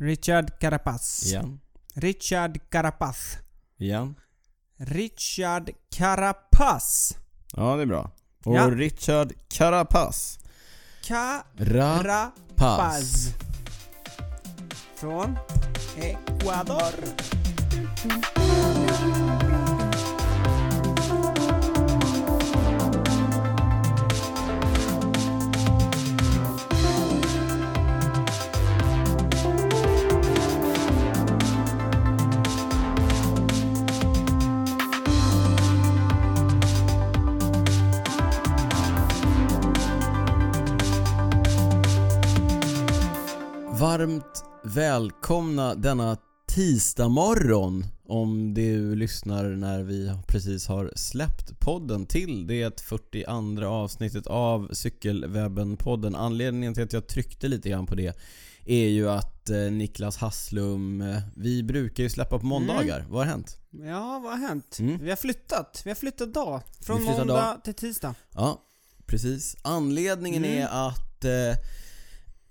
Richard Carapaz. Igen. Richard Carapaz. Igen. Richard Carapaz. Ja, det är bra. Och Ja. Richard Carapaz. Carapaz. Rapaz. Från Ecuador. Varmt välkomna denna tisdag morgon om du lyssnar när vi precis har släppt podden till det 42 avsnittet av Cykelwebben-podden. Anledningen till att jag tryckte lite grann på det är ju att eh, Niklas Hasslum, eh, vi brukar ju släppa på måndagar. Vad har hänt? Ja, vad har hänt? Mm. Vi har flyttat. Vi har flyttat dag. Från Vi flyttar måndag dag. till tisdag. Ja, precis. Anledningen Mm. är att eh,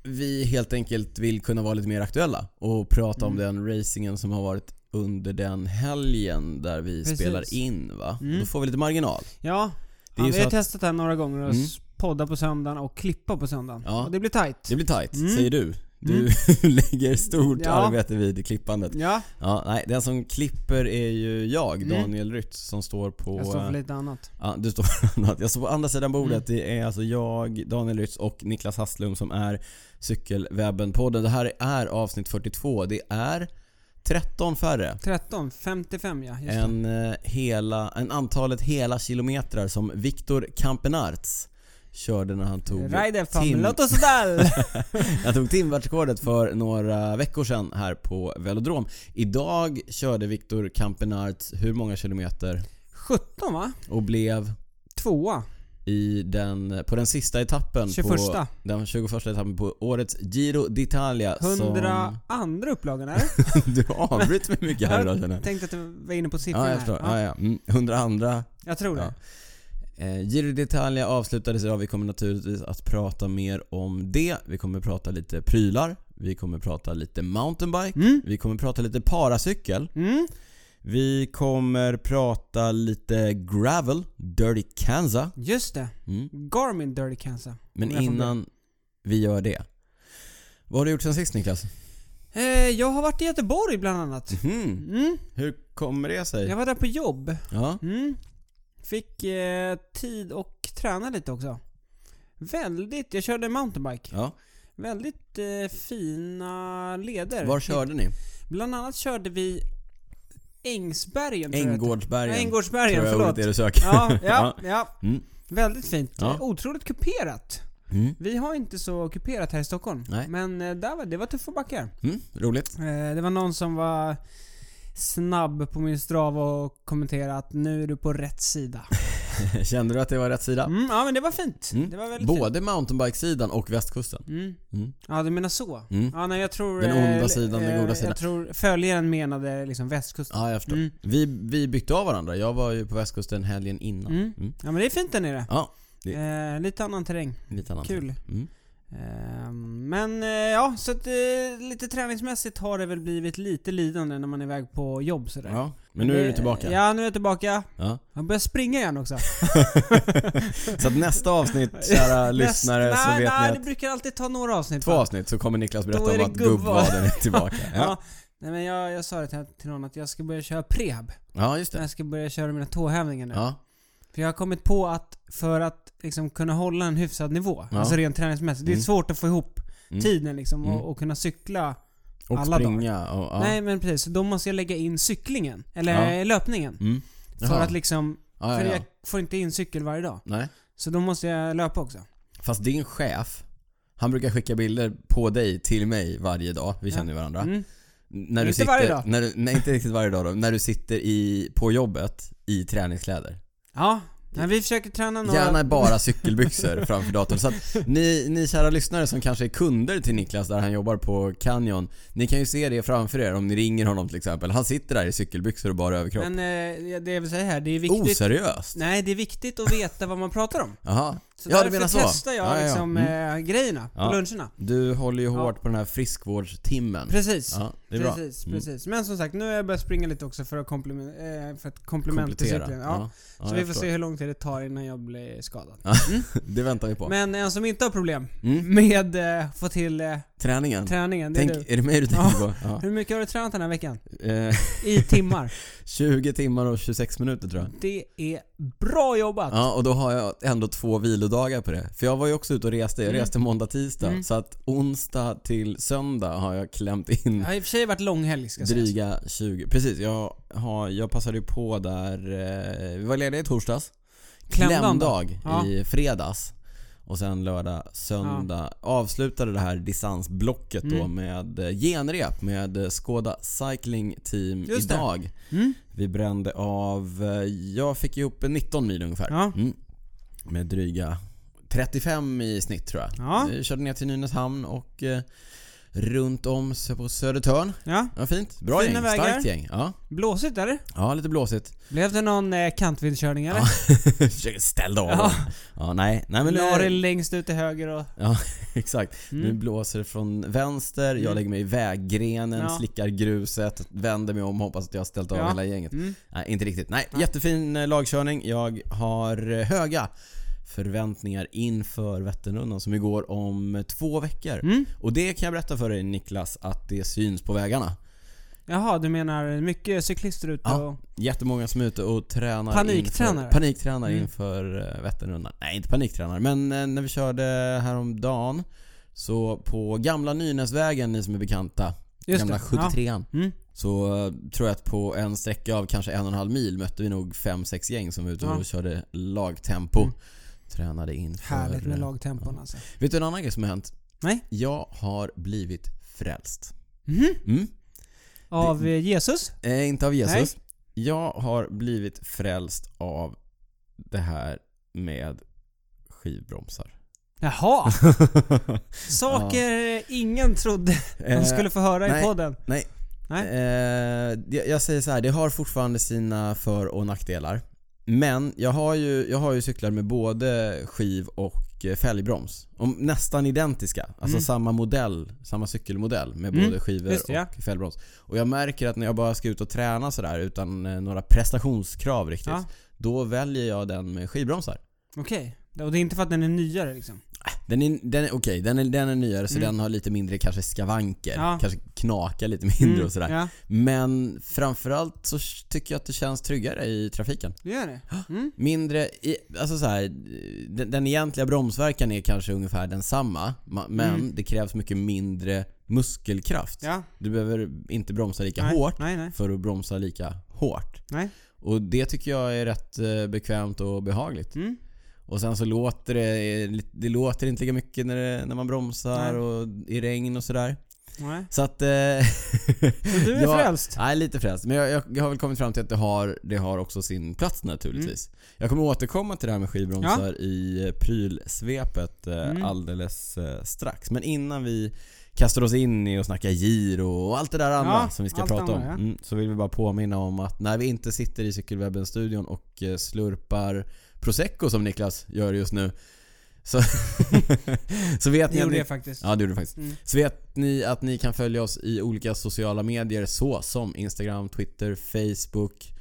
vi helt enkelt vill kunna vara lite mer aktuella och prata om Mm. den racingen som har varit under den helgen där vi Precis. spelar in va? Mm. Då får vi lite marginal. Ja, ja vi har att testat det här några gånger och Mm. podda på söndagen och klippa på söndagen. Ja. Och det blir tight. det blir tight, Mm. säger du. Du Mm. lägger stort Ja. arbete vid klippandet. Ja, Ja, nej, den som klipper är ju jag, Mm. Daniel Rytz, som står på... jag står för eh, lite annat. Ja, du står för annat. Jag står på andra sidan bordet. Mm. Det är alltså jag, Daniel Rytz och Niklas Hasslum som är Cykelwebben-podden. Det här är avsnitt 42. Det är 13 färre 13, 55 ja. Just än, eh, hela, än antalet hela kilometrar som Viktor Kampenarts körde när han tog Rider tim-! Han tog timvärldsrekordet för några veckor sedan här på Velodrom. Idag körde Viktor Kampenarts hur många kilometer 17 va? och blev Tvåa. i den, på den sista etappen 21. på den 21 etappen på årets Giro d'Italia 100 andra upplagan är som... Du avbryter mig mycket här idag känner jag. Tänkte att du var inne på siffrorna Ja, jag här. förstår. Ja, ja. Mm, 102 Jag tror det. Ja. Eh, Giro d'Italia avslutades idag. Vi kommer naturligtvis att prata mer om det. Vi kommer prata lite prylar. Vi kommer prata lite mountainbike. Mm. Vi kommer prata lite paracykel. Mm. Vi kommer prata lite gravel, Dirty Kanza. Just det. Mm. Garmin Dirty Cancer. Men innan vi gör det. Vad har du gjort sen sist Niklas? Eh, jag har varit i Göteborg bland annat. Mhm. Mm. Hur kommer det sig? Jag var där på jobb. Ja. Mm. Fick eh, tid och träna lite också. Väldigt, jag körde mountainbike. ja. Väldigt eh, fina leder. Var körde ni? Bland annat körde vi Ängsbergen tror jag det. Änggårdsbergen. Tror jag förlåt. ordet är du söker. Ja, ja, ja. Mm. Väldigt fint. Ja. Otroligt kuperat. Mm. Vi har inte så kuperat här i Stockholm. Nej. Men eh, där var, det var tuffa backar. Mm. Roligt. Eh, det var någon som var snabb på min Strava och kommenterade att nu är du på rätt sida. Kände du att det var rätt sida? Mm, ja men det var fint. Mm. Det var väldigt. Både mountainbikesidan och västkusten. Mm. Mm. Ja du menar så? Mm. Ja nej jag tror... Den onda eh, sidan, den eh, goda sidan. Jag tror följaren menade liksom västkusten. Ja, jag förstår. Mm. Vi, vi bytte av varandra. Jag var ju på västkusten helgen innan. Ja men det är fint där nere. Ja, Eh, lite annan terräng. lite annat. Kul. Mm. Eh, men eh, ja, så att, eh, lite träningsmässigt har det väl blivit lite lidande när man är iväg på jobb sådär. Ja, men nu är du Det- tillbaka. Ja, nu är jag tillbaka. Ja. Jag börjar springa igen också. Så att nästa avsnitt, kära lyssnare, Nästa- så nej, vet nej, ni det att brukar alltid ta några avsnitt. två avsnitt så kommer Niklas berätta om det att gubbvad. gubbvaden är tillbaka. Ja. Ja, Nej men jag, jag sa det till, till någon att jag ska börja köra prehab. ja just det. Jag ska börja köra mina tåhävningar nu. Ja, För jag har kommit på att för att liksom kunna hålla en hyfsad nivå, Ja. alltså rent träningsmässigt, det är Mm. svårt att få ihop Mm. tiden liksom och, Mm. och kunna cykla. och alla springa och... Ja. Nej men precis, så då måste jag lägga in cyklingen. Eller Ja. löpningen. Mm. För att liksom, ja, för ja, ja. jag får inte in cykel varje dag. Nej. Så då måste jag löpa också. Fast din chef, han brukar skicka bilder på dig till mig varje dag. Vi känner ju varandra. Mm. När du Inte sitter, varje dag. När du, nej, inte riktigt varje dag då. När du sitter i, på jobbet i träningskläder. Ja, men vi försöker träna några... Gärna bara cykelbyxor framför datorn. Så att ni, ni kära lyssnare som kanske är kunder till Niklas där han jobbar på Canyon. Ni kan ju se det framför er om ni ringer honom till exempel. Han sitter där i cykelbyxor och bara överkropp. Men eh, det jag vill säga här, det är viktigt... Oseriöst? Nej, det är viktigt att veta vad man pratar om. Jaha. Så Ja, därför så. testar jag Ja, ja, liksom Mm. eh, grejerna på luncherna. Du håller ju hårt på den här friskvårdstimmen. Precis. Ja, det är bra. precis, Mm. precis. Men som sagt, nu har jag börjat springa lite också för att komplement, eh, för ett komplement till Komplettera. cykeln. Ja. Så vi får se hur lång tid det tar innan jag blir skadad. Det väntar vi på. Men en som inte har problem Mm. med eh, få till Träningen. träningen, det Tänk, är du. är det mig du tänker på? Ja. Hur mycket har du tränat den här veckan? Eh, I timmar. 20 timmar och 26 minuter tror jag. Det är bra jobbat! Ja, och då har jag ändå två vilodagar på det. För jag var ju också ute och reste. Jag Mm. reste måndag, tisdag. Mm. Så att onsdag till söndag har jag klämt in Det har i och för sig varit långhelg ska sägas. dryga 20. Precis, jag, har, jag passade ju på där. Eh, vi var lediga i torsdags. Klämdag. Klämdag Ja. i fredags. Och sen lördag, söndag. Avslutade det här distansblocket då Mm. med eh, genrep med eh, Skoda Cycling Team Just idag. Mm. Vi brände av, eh, jag fick ihop 19 mil ungefär. Ja. Mm. Med dryga 35 i snitt tror jag. Ja. Vi körde ner till Nynäshamn och runt om på Södertörn. ja. Ja, fint. Bra Fina gäng. vägar. Starkt gäng. Ja. Blåsigt eller? ja, lite blåsigt. Blev det någon eh, kantvindskörning eller? Försöker ställa av Ja. Ja, nej. Nej men La det nu, längst ut till höger och... exakt. Nu Mm. blåser det från vänster, jag Mm. lägger mig i väggrenen, Ja. slickar gruset, vänder mig om, hoppas att jag har ställt av Ja. hela gänget. Mm. Nej, inte riktigt. Nej, Nej. jättefin eh, lagkörning. Jag har eh, höga förväntningar inför Vätternrundan som går om två veckor. Mm. Och det kan jag berätta för dig Niklas, att det syns på vägarna. Jaha, du menar mycket cyklister ute Ja. och... Jättemånga som är ute och tränar Paniktränar. inför, paniktränar Mm. inför eh, Vätternrundan. Nej, inte paniktränar, men eh, när vi körde häromdagen så på gamla Nynäsvägen, ni som är bekanta, Just gamla det. 73an. Ja. Mm. Så eh, tror jag att på en sträcka av kanske en och en halv mil mötte vi nog fem sex gäng som var ute Ja. och körde lagtempo. Mm. Tränade inför... Härligt med eh, lagtempon ja. alltså. Vet du en annan grej som har hänt? Nej. Jag har blivit frälst. Mhm. Mm. Av eh, Jesus? Eh, inte av Jesus. Jag har blivit frälst av det här med skivbromsar. Jaha! Saker ingen trodde de skulle få höra i nej. podden. nej. Nej. Eh, jag, jag säger så här, det har fortfarande sina för och nackdelar. Men jag har ju, jag har ju cyklar med både skiv och eh, fälgbroms. Och nästan identiska. Alltså Mm. samma modell, samma cykelmodell med Mm, både skivor det, ja. och fälgbroms. Och jag märker att när jag bara ska ut och träna sådär utan eh, några prestationskrav riktigt. Ja. Då väljer jag den med skivbromsar. Okej. Och det är inte för att den är nyare liksom? Den är, den är okej, den, är, den är nyare så Mm. den har lite mindre kanske skavanker. Ja. Kanske knakar lite mindre Mm, och sådär. Ja, Men framförallt så tycker jag att det känns tryggare i trafiken. det gör det. Mm. Mindre, i, alltså så här, den, den egentliga bromsverkan är kanske ungefär densamma. ma- Men Mm. det krävs mycket mindre muskelkraft. Ja. Du behöver inte bromsa lika nej. hårt Nej, nej. för att bromsa lika hårt. Nej. Och det tycker jag är rätt eh, bekvämt och behagligt. Mm. Och sen så låter det, det låter inte lika mycket när, det, när man bromsar Nej. och i regn och sådär. nej. Så att... Eh, Så du är jag- frälst? Nej, lite frälst. Men jag, jag, jag har väl kommit fram till att det har, det har också sin plats naturligtvis. Jag kommer återkomma till det här med skivbromsar i eh, prylsvepet eh, Mm. alldeles eh, strax. Men innan vi kastar oss in i och snackar gir och allt det där andra Ja, som vi ska prata om. ja. Mm, så vill vi bara påminna om att när vi inte sitter i Cykelwebben-studion och eh, slurpar prosecco som Niklas gör just nu så, så vet Det ni att gjorde ni, jag faktiskt. Ja, det gjorde du faktiskt. Mm. Så vet ni att ni kan följa oss i olika sociala medier så som Instagram, Twitter, Facebook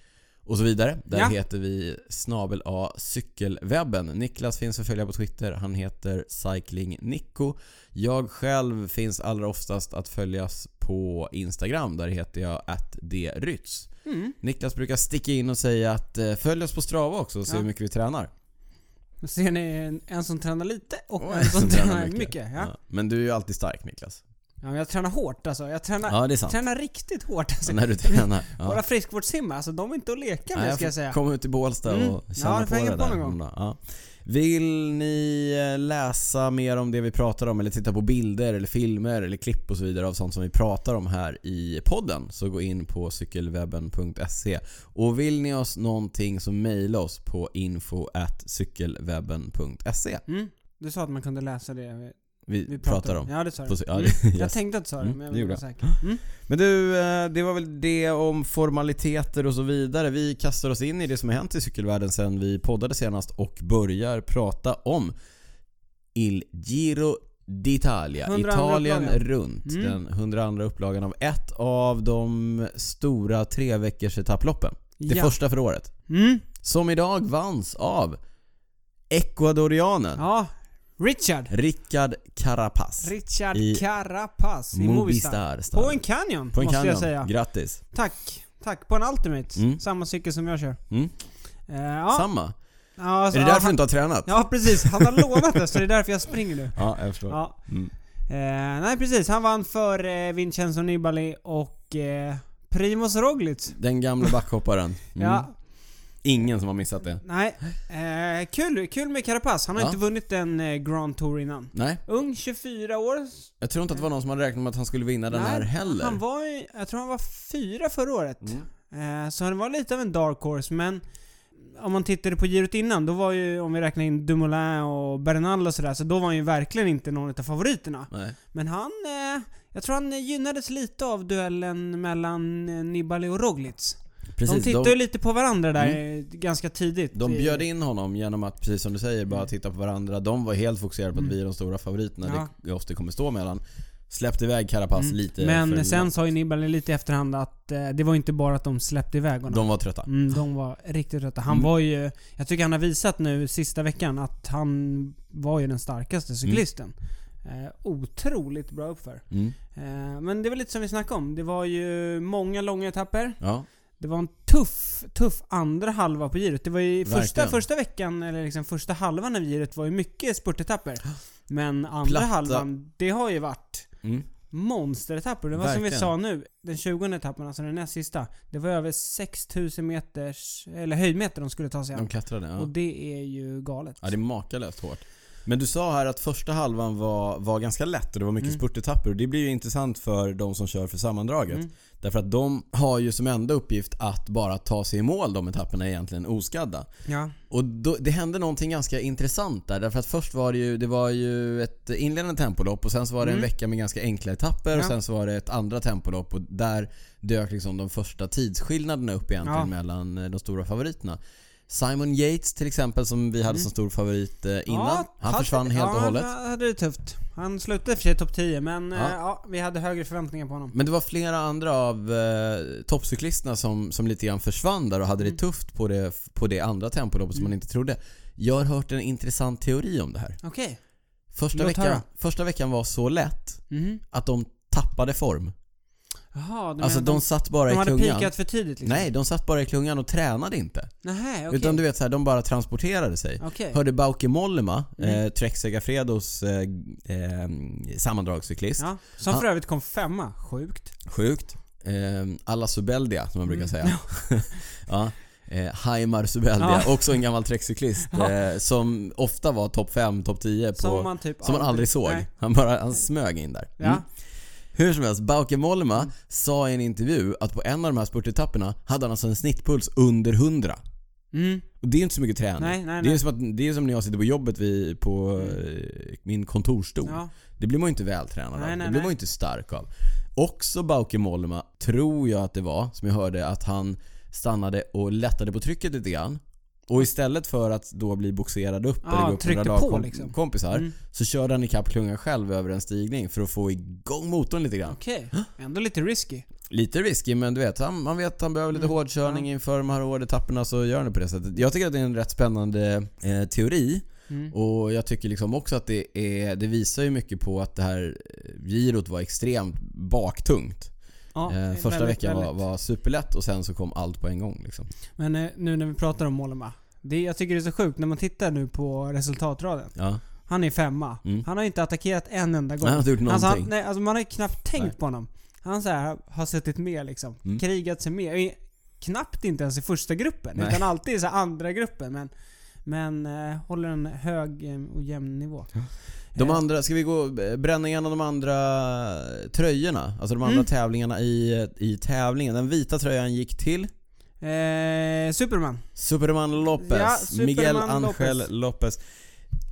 och så vidare. Där Ja. heter vi snabel A cykelwebben. Niklas finns att följa på Twitter. Han heter cyclingnico. Jag själv finns allra oftast att följas på Instagram. Där heter jag attdrytz. Mm. Niklas brukar sticka in och säga att eh, följ oss på Strava också och se Ja. hur mycket vi tränar. Ser ni en, som tränar lite och Och en som tränar mycket. ja. Ja. Men du är ju alltid stark Niklas. Ja, jag tränar hårt alltså. Jag tränar, Ja, det är sant. tränar riktigt hårt alltså. När du tränar. Ja. Våra friskvårdssimmar, alltså de är inte att leka med Nej, ska jag säga. komma ut till Bålsta Mm. och Ja, känna får på det på där. någon gång. Ja. Vill ni eh, läsa mer om det vi pratar om eller titta på bilder eller filmer eller klipp och så vidare av sånt som vi pratar om här i podden så gå in på cykelwebben.se och vill ni oss någonting så mejla oss på info cykelwebben.se Mm. Du sa att man kunde läsa det vi, vi pratar om. Ja det sa du. Mm. yes. Jag tänkte att du sa det, Mm, men jag vara jag. säker. Mm. Men du, eh, det var väl det om formaliteter och så vidare. Vi kastar oss in i det som har hänt i cykelvärlden sen vi poddade senast och börjar prata om Il Giro d'Italia. 102 Italien upplagan. runt. Mm. Den 102 upplagan av ett av de stora tre veckors etapploppen. Det ja. första för året. Mm. Som idag vanns av Ecuadorianen Ja, Richard. Rickard Carapaz. Richard I Carapaz i Movistar. Movistar. På en Canyon, På en måste Canyon. jag säga. Grattis. Tack. Tack. På en Ultimate. Mm. Samma cykel som jag kör. Mm. Eh, ja. Samma. Ja, alltså, är det därför ja, du inte har tränat? Ja precis, han har lånat det så det är därför jag springer nu. Ja, jag förstår. Ja. Mm. Eh, nej precis, han vann för eh, Vincenzo Nibali och eh, Primoz Roglic. Den gamla backhopparen. Mm. Ja, Ingen som har missat det. nej. Eh, kul, kul med Carapaz. Han har Ja. inte vunnit en eh, Grand Tour innan. Nej, Ung, 24 år. jag tror inte att det var någon som hade räknat med att han skulle vinna den Nej, här heller. Han var jag tror han var fyra förra året. Mm. Eh, så han var lite av en dark horse, men om man tittade på girot innan, då var ju, om vi räknar in Dumoulin och Bernal och sådär, så då var han ju verkligen inte någon av favoriterna. Nej. Men han, eh, jag tror han gynnades lite av duellen mellan eh, Nibali och Roglic. Precis, de tittade de, lite på varandra där eh, ganska tidigt. de bjöd in honom genom att, precis som du säger, bara Mm. titta på varandra. De var helt fokuserade på att Mm. vi är de stora favoriterna. Ja. Det oss det kommer stå mellan. Släppte iväg Carapaz Mm. lite Men sen sa ju Nibali lite i efterhand att eh, det var inte bara att de släppte iväg honom. De var trötta. Mm, de var riktigt trötta. Han Mm. var ju... Jag tycker han har visat nu sista veckan att han var ju den starkaste cyklisten. Eh, otroligt bra uppför. Mm. Eh, men det var lite som vi snackade om. Det var ju många långa etapper. Ja. Det var en tuff, tuff andra halva på girot. Det var ju första, Verkligen. första veckan, eller liksom första halvan av girot var ju mycket spurtetapper. Men andra Platta. halvan, det har ju varit Mm. monsteretapper. Det var som vi Verkligen. sa nu, den 20 etappen, alltså den näst sista. Det var över 6000 meters, eller höjdmeter de skulle ta sig De an. klättrade, ja. Och det är ju galet. Ja, det är makalöst hårt. Men du sa här att första halvan var, var ganska lätt och det var mycket Mm. spurtetapper och det blir ju intressant för de som kör för sammandraget. Mm. Därför att de har ju som enda uppgift att bara ta sig i mål de etapperna egentligen oskadda. Ja. Och då, det hände någonting ganska intressant där. Därför att först var det ju, det var ju ett inledande tempolopp och sen så var det en Mm. vecka med ganska enkla etapper och Ja. sen så var det ett andra tempolopp och där dök liksom de första tidsskillnaderna upp egentligen Ja. mellan de stora favoriterna. Simon Yates till exempel som vi hade Mm. som stor favorit eh, innan. Ja, han hade- försvann helt och hållet. han hade det tufft. Han slutade för sig topp 10, men Ja. ja. ja, vi hade högre förväntningar på honom. Men det var flera andra av eh, toppcyklisterna som, som lite grann försvann där och hade Mm. det tufft på det, på det andra tempoloppet som Mm. man inte trodde. Jag har hört en intressant teori om det här. Okej. Första, veckan, höra. första veckan var så lätt Mhm. att de tappade form. Jaha, du Alltså menar de satt bara de i hade klungan. pikat för tidigt liksom? Nej, de satt bara i klungan och tränade inte. Nähä, okej. Utan du vet så här, de bara transporterade sig. Okej. Hörde Bauke Mollema, Mm. eh, Trek Segafredos eh, eh, sammandragscyklist. Ja, som Han- för övrigt kom femma. Sjukt. Sjukt. Eh, alla Subeldia som man brukar Mm. säga. ja. Eh, Haimar Subeldia, Ja. också en gammal Trek-cyklist. Ja. Eh, som ofta var topp 5, topp 10 på, Som man typ som man aldrig såg. Nej. Han bara han smög in där. Ja. Hur som helst, Bauke Mollema Mm. sa i en intervju att på en av de här spurtetapperna hade han alltså en snittpuls under 100. Mm. Och det är ju inte så mycket träning. Nej, nej, det, är nej. som att, det är som när jag sitter på jobbet vid, på Mm. min kontorsstol. Ja. Det blir man ju inte vältränad Nej, av. nej, det blir man ju inte stark av. Också Bauke Mollema tror jag att det var, som jag hörde, att han stannade och lättade på trycket lite grann. Och istället för att då bli boxerad upp Ja, eller gå upp några på lagkom- liksom. kompisar Mm. så körde han ikapp klungan själv över en stigning för att få igång motorn lite grann. Okej. Ändå lite risky. Lite risky men du vet, han, man vet att han behöver lite Mm, hårdkörning ja. inför de här hårdetapperna så gör han det på det sättet. Jag tycker att det är en rätt spännande eh, teori Mm. och jag tycker liksom också att det, är, det visar ju mycket på att det här eh, girot var extremt baktungt. Ja, eh, första väldigt, veckan var, var superlätt och sen så kom allt på en gång liksom. Men eh, nu när vi pratar om Mollema. Det, jag tycker det är så sjukt när man tittar nu på resultatraden. Ja. Han är femma. Mm. Han har inte attackerat en enda gång. Han har gjort Alltså, någonting. han, nej, alltså man har ju knappt tänkt Nej. på honom. Han så här, har suttit med liksom. Mm. Krigat sig med. I- Knappt inte ens i första gruppen. Nej. Utan alltid i så andra gruppen. Men, men eh, håller en hög eh, och jämn nivå. De Eh, andra, ska vi gå bränna igenom de andra tröjorna? Alltså de andra Mm. tävlingarna i, i tävlingen. Den vita tröjan gick till Eh, Superman. Superman Lopez. Ja, Superman Miguel Angel Lopez. Lopez.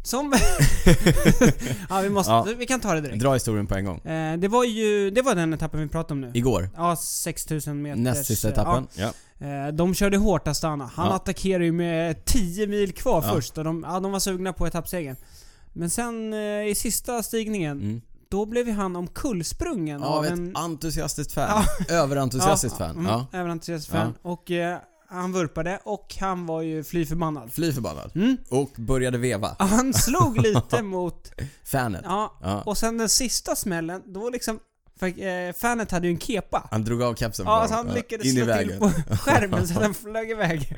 Som... ja, vi måste... Ja. Vi kan ta det direkt. Dra historien på en gång. Eh, det var ju... Det var den etappen vi pratade om nu. Igår. Ja, 6000 meters... Näst sista etappen. Ja. Eh, de körde hårt Astana. Han Ja. attackerade ju med 10 mil kvar först och de, ja, de var sugna på etappsegern. Men sen eh, i sista stigningen, Mm. då blev ju han omkullsprungen Av av ett en... entusiastiskt fan. Överentusiastiskt fan. Mm, Ja. Överentusiastiskt fan. Och eh, han vurpade och han var ju fly förbannad. Fly förbannad. Mm. Och började veva. Han slog lite mot... Fanet. Ja, Ja. och sen den sista smällen, då liksom... För, eh, fanet hade ju en kepa. Han drog av kepsen på Ja, honom. så han Ja, lyckades in i slå till vägen. på skärmen så den flög iväg.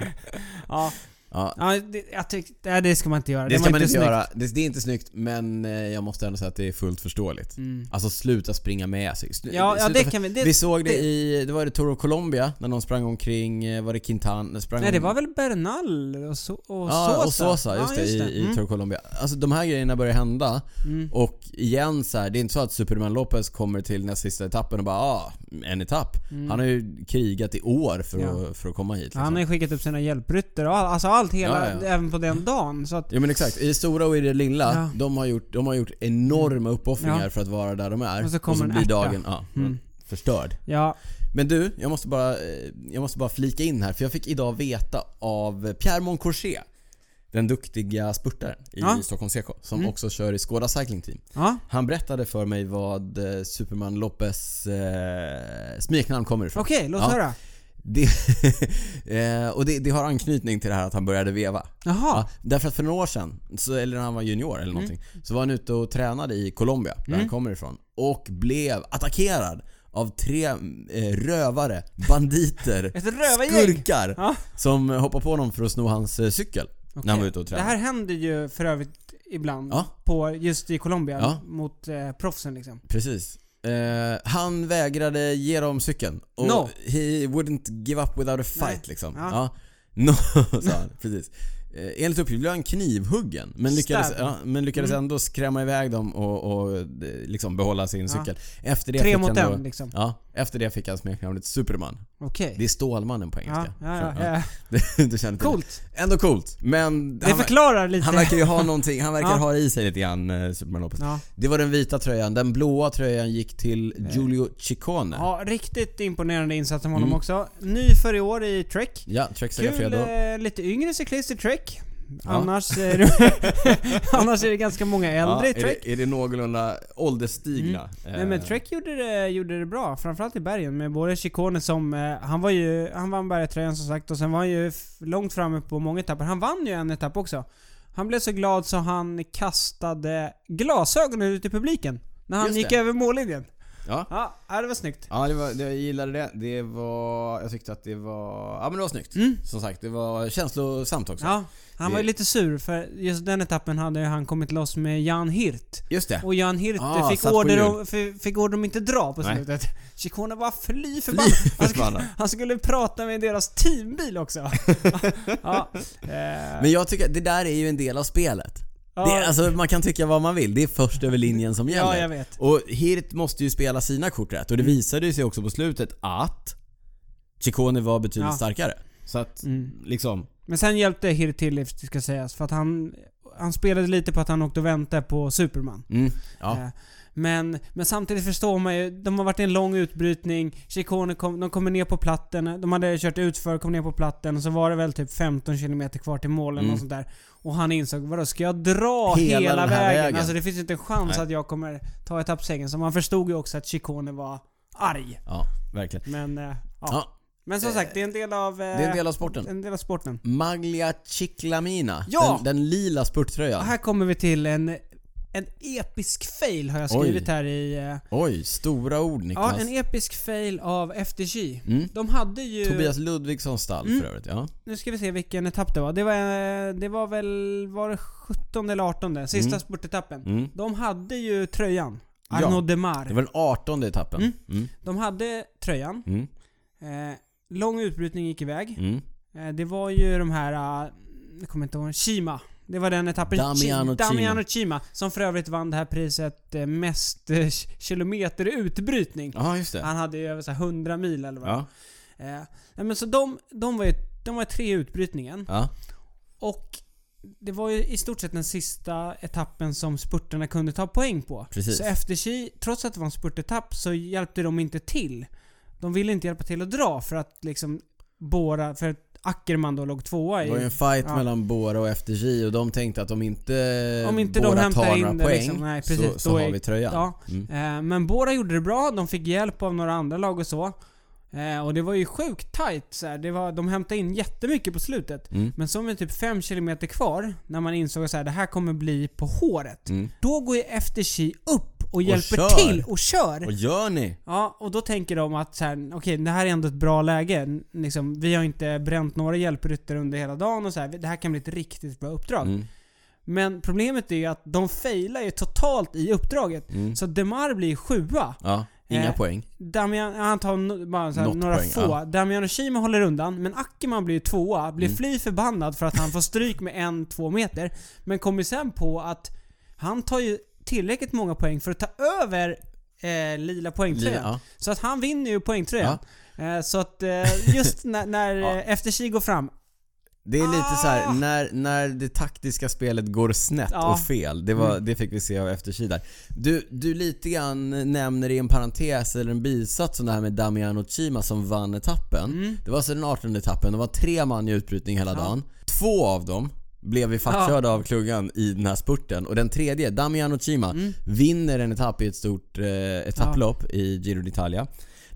Ja, Ja. ja det, jag tyckte... Nej, det ska man inte göra. Det var ska man inte snyggt. göra. Det, det är inte snyggt, men eh, jag måste ändå säga att det är fullt förståeligt. Mm. Alltså sluta springa med sig. Slu- Ja, ja det kan vi... Det, vi såg det det- i, det var det Tour of Colombia, när någon sprang omkring, eh, var det Quintan? Sprang nej, det var väl Bernal och, so, och Ja, Sosa? och Sosa, just det, i, i Mm. Tour of Colombia. Alltså de här grejerna börjar hända Mm. och igen så här, det är inte så att Superman Lopez kommer till näst sista etappen och bara ah, en etapp. Mm. Han har ju krigat i år för, Ja. att, för att komma hit. Liksom. Han har ju skickat upp sina hjälprytter och all, alltså allt hela, Ja, ja. även på den dagen. Så att, Ja men exakt, i det stora och i det lilla, Ja. de, har gjort, de har gjort enorma uppoffringar Ja. för att vara där de är. Och så kommer en blir ärta. dagen ja, Mm. förstörd. ja, Men du, jag måste, bara, eh, jag måste bara flika in här för jag fick idag veta av Pierre Moncourget den duktiga spurtaren i Ja. Stockholm CK som Mm. också kör i Skoda Cycling Team. ja, Han berättade för mig vad eh, Superman Lopez eh, smeknamn kommer ifrån. okej, låt Ja. höra. Det, eh, och det, det har anknytning till det här att han började veva. Jaha. Ja, därför att för några år sedan, så, eller när han var junior eller någonting, så var han ute och tränade i Colombia, där Mm. han kommer ifrån. Och blev attackerad av tre eh, rövare, banditer, skurkar Ja. som hoppade på honom för att sno hans eh, cykel när han var ute och Det tränade. här händer ju för övrigt ibland. Ja. På, just i Colombia. Ja. Mot eh, proffsen liksom. Precis. Eh, han vägrade ge dem cykeln. Och No. he wouldn't give up without a fight Nej. liksom. Ja. Ja. No, sa han. Precis. Eh, enligt uppgift blev han knivhuggen. Men lyckades, ja, men lyckades Mm. ändå skrämma iväg dem och, och eh, liksom behålla sin Ja. cykel. Efter det Tre fick mot han en liksom. Ja, efter det fick han smeknamnet Superman. Okej. Det är Stålmannen på Ja, engelska. ja, ja, ja. Du, du känner till Coolt. det. Ändå coolt. Men Det han, förklarar lite. han verkar ju ha någonting, han verkar Ja. ha i sig lite grann, eh, Superman Lopez. Ja. Det var den vita tröjan. Den blåa tröjan gick till Giulio Ciccone. Ja, ja, riktigt imponerande insats av honom Mm. också. Ny för i år i Trek. Trek Kul, eh, lite yngre cyklist i Trek. Ja. Annars, är det, annars är det ganska många äldre i är, Trek. det, är det någorlunda ålderstigna? Mm. Nej men Trek gjorde det, gjorde det bra, framförallt i bergen med både Ciccone som, eh, han var ju, han vann bergtröjan som sagt och sen var han ju långt framme på många etapper. Han vann ju en etapp också. Han blev så glad så han kastade glasögonen ut i publiken. När han Just gick det. över mållinjen. Ja. Ja, ja, det var snyggt. Ja, det var, det, jag gillade det. Det var... Jag tyckte att det var... Ja men det var snyggt. Mm. Som sagt, det var känslosamt också. Ja, han var ju Det- lite sur för just den etappen hade han kommit loss med Jan Hirt. Just det. Och Jan Hirt Ah, fick, order om, fick, order om inte dra på slutet. Ciccone var fly förbannad. Han, skulle, han skulle prata med deras teambil också. ja, eh, Men jag tycker att det där är ju en del av spelet. Det, alltså, man kan tycka vad man vill. Det är först över linjen som gäller. ja, jag vet. Och Hirt måste ju spela sina kort rätt och det visade ju sig också på slutet att Ciccone var betydligt Ja. starkare. Så att, Mm. liksom... Men sen hjälpte Hirt till, det ska sägas, för att han, han spelade lite på att han åkte och väntade på Superman. Mm, ja. Eh, Men, men samtidigt förstår man ju, de har varit i en lång utbrytning, Ciccone kom, de kommer ner på platten, de hade kört utför, kom ner på platten och så var det väl typ 15 km kvar till mål eller Mm. något sånt där. Och han insåg, vadå ska jag dra Hela hela, vägen? vägen? Alltså det finns inte en chans Nej. att jag kommer ta etappsegern. Så man förstod ju också att Ciccone var arg. ja, verkligen. Men, eh, ja. Ja, Men som sagt, det är en del av... eh, det är en del av sporten. en del av sporten. Maglia Ciclamina. Ja! Den, den lila spurttröjan. Och här kommer vi till en, en episk fail har jag Oj. skrivit här i... eh, Oj, stora ord Niklas. Ja, en episk fail av FDG. mm. De hade ju... Tobias Ludvigssons stall Mm. för övrigt, ja. Nu ska vi se vilken etapp det var. Det var, eh, det var väl... Var det 17 eller 18? Sista Mm. spurtetappen. Mm. De hade ju tröjan. Ja. Arnaud Demar. Det var den 18 etappen. Mm. Mm. De hade tröjan. Mm. Eh, lång utbrytning gick iväg. Eh, det var ju de här... Uh, jag kommer inte ihåg. Chima. Det var den etappen. Damiano Chi-. Damiano Chima. Som för övrigt vann det här priset eh, mest eh, kilometer utbrytning. Ja, just det. Han hade ju över så här 100 mil eller vad Ja. Eh, men så de, de var ju de var tre i utbrytningen. Ja. Och det var ju i stort sett den sista etappen som spurterna kunde ta poäng på. Precis. Så FDJ, trots att det var en spurtetapp, så hjälpte de inte till. De ville inte hjälpa till att dra för att liksom Bora, för att Ackerman då låg tvåa Det var ju i... en fight Ja. mellan Bora och FDJ och de tänkte att om inte, Om inte de Bora hämtar tar in några det poäng liksom, nej, så, precis, så då har vi tröjan. Ja. Mm. Eh, men Bora gjorde det bra, de fick hjälp av några andra lag och så. Eh, och det var ju sjukt tight så här. Det var, De hämtade in jättemycket på slutet. Mm. Men som är typ 5 km kvar, när man insåg att så det här kommer bli på håret. Mm. Då går ju FDJ upp och hjälper kör. till och kör. Vad gör ni? Ja, och då tänker de att så här, okej, det här är ändå ett bra läge. Liksom, vi har inte bränt några hjälpryttare under hela dagen och så här. Det här kan bli ett riktigt bra uppdrag. Mm. Men problemet är ju att de failar ju totalt i uppdraget. Mm. Så Demar blir sjua. Ja, inga Eh, poäng. Damian, han tar bara så här, Något några poäng, få. ja. Damian och Shima håller undan, men Ackerman blir tvåa, blir Mm. fly förbannad för att han får stryk med en, två meter. Men kommer sen på att han tar ju tillräckligt många poäng för att ta över eh, lila poängtröjan. Ja. Så att han vinner ju poängtröjan. Eh, så att eh, just när, när Ja. eh, FTC går fram, Det är lite så här Ah! när, när det taktiska spelet går snett Ja. och fel. Det, var, Mm. det fick vi se av FDJ där. Du, du lite grann nämner i en parentes eller en bisats om det här med Damiano Chima som vann etappen. mm, Det var alltså den 18 etappen, det var tre man i utbrytning hela Ja. dagen. Två av dem blev vi fattkörda av klungan i den här spurten och den tredje, Damiano Chima, mm, vinner en etapp i ett stort eh, etapplopp i Giro d'Italia.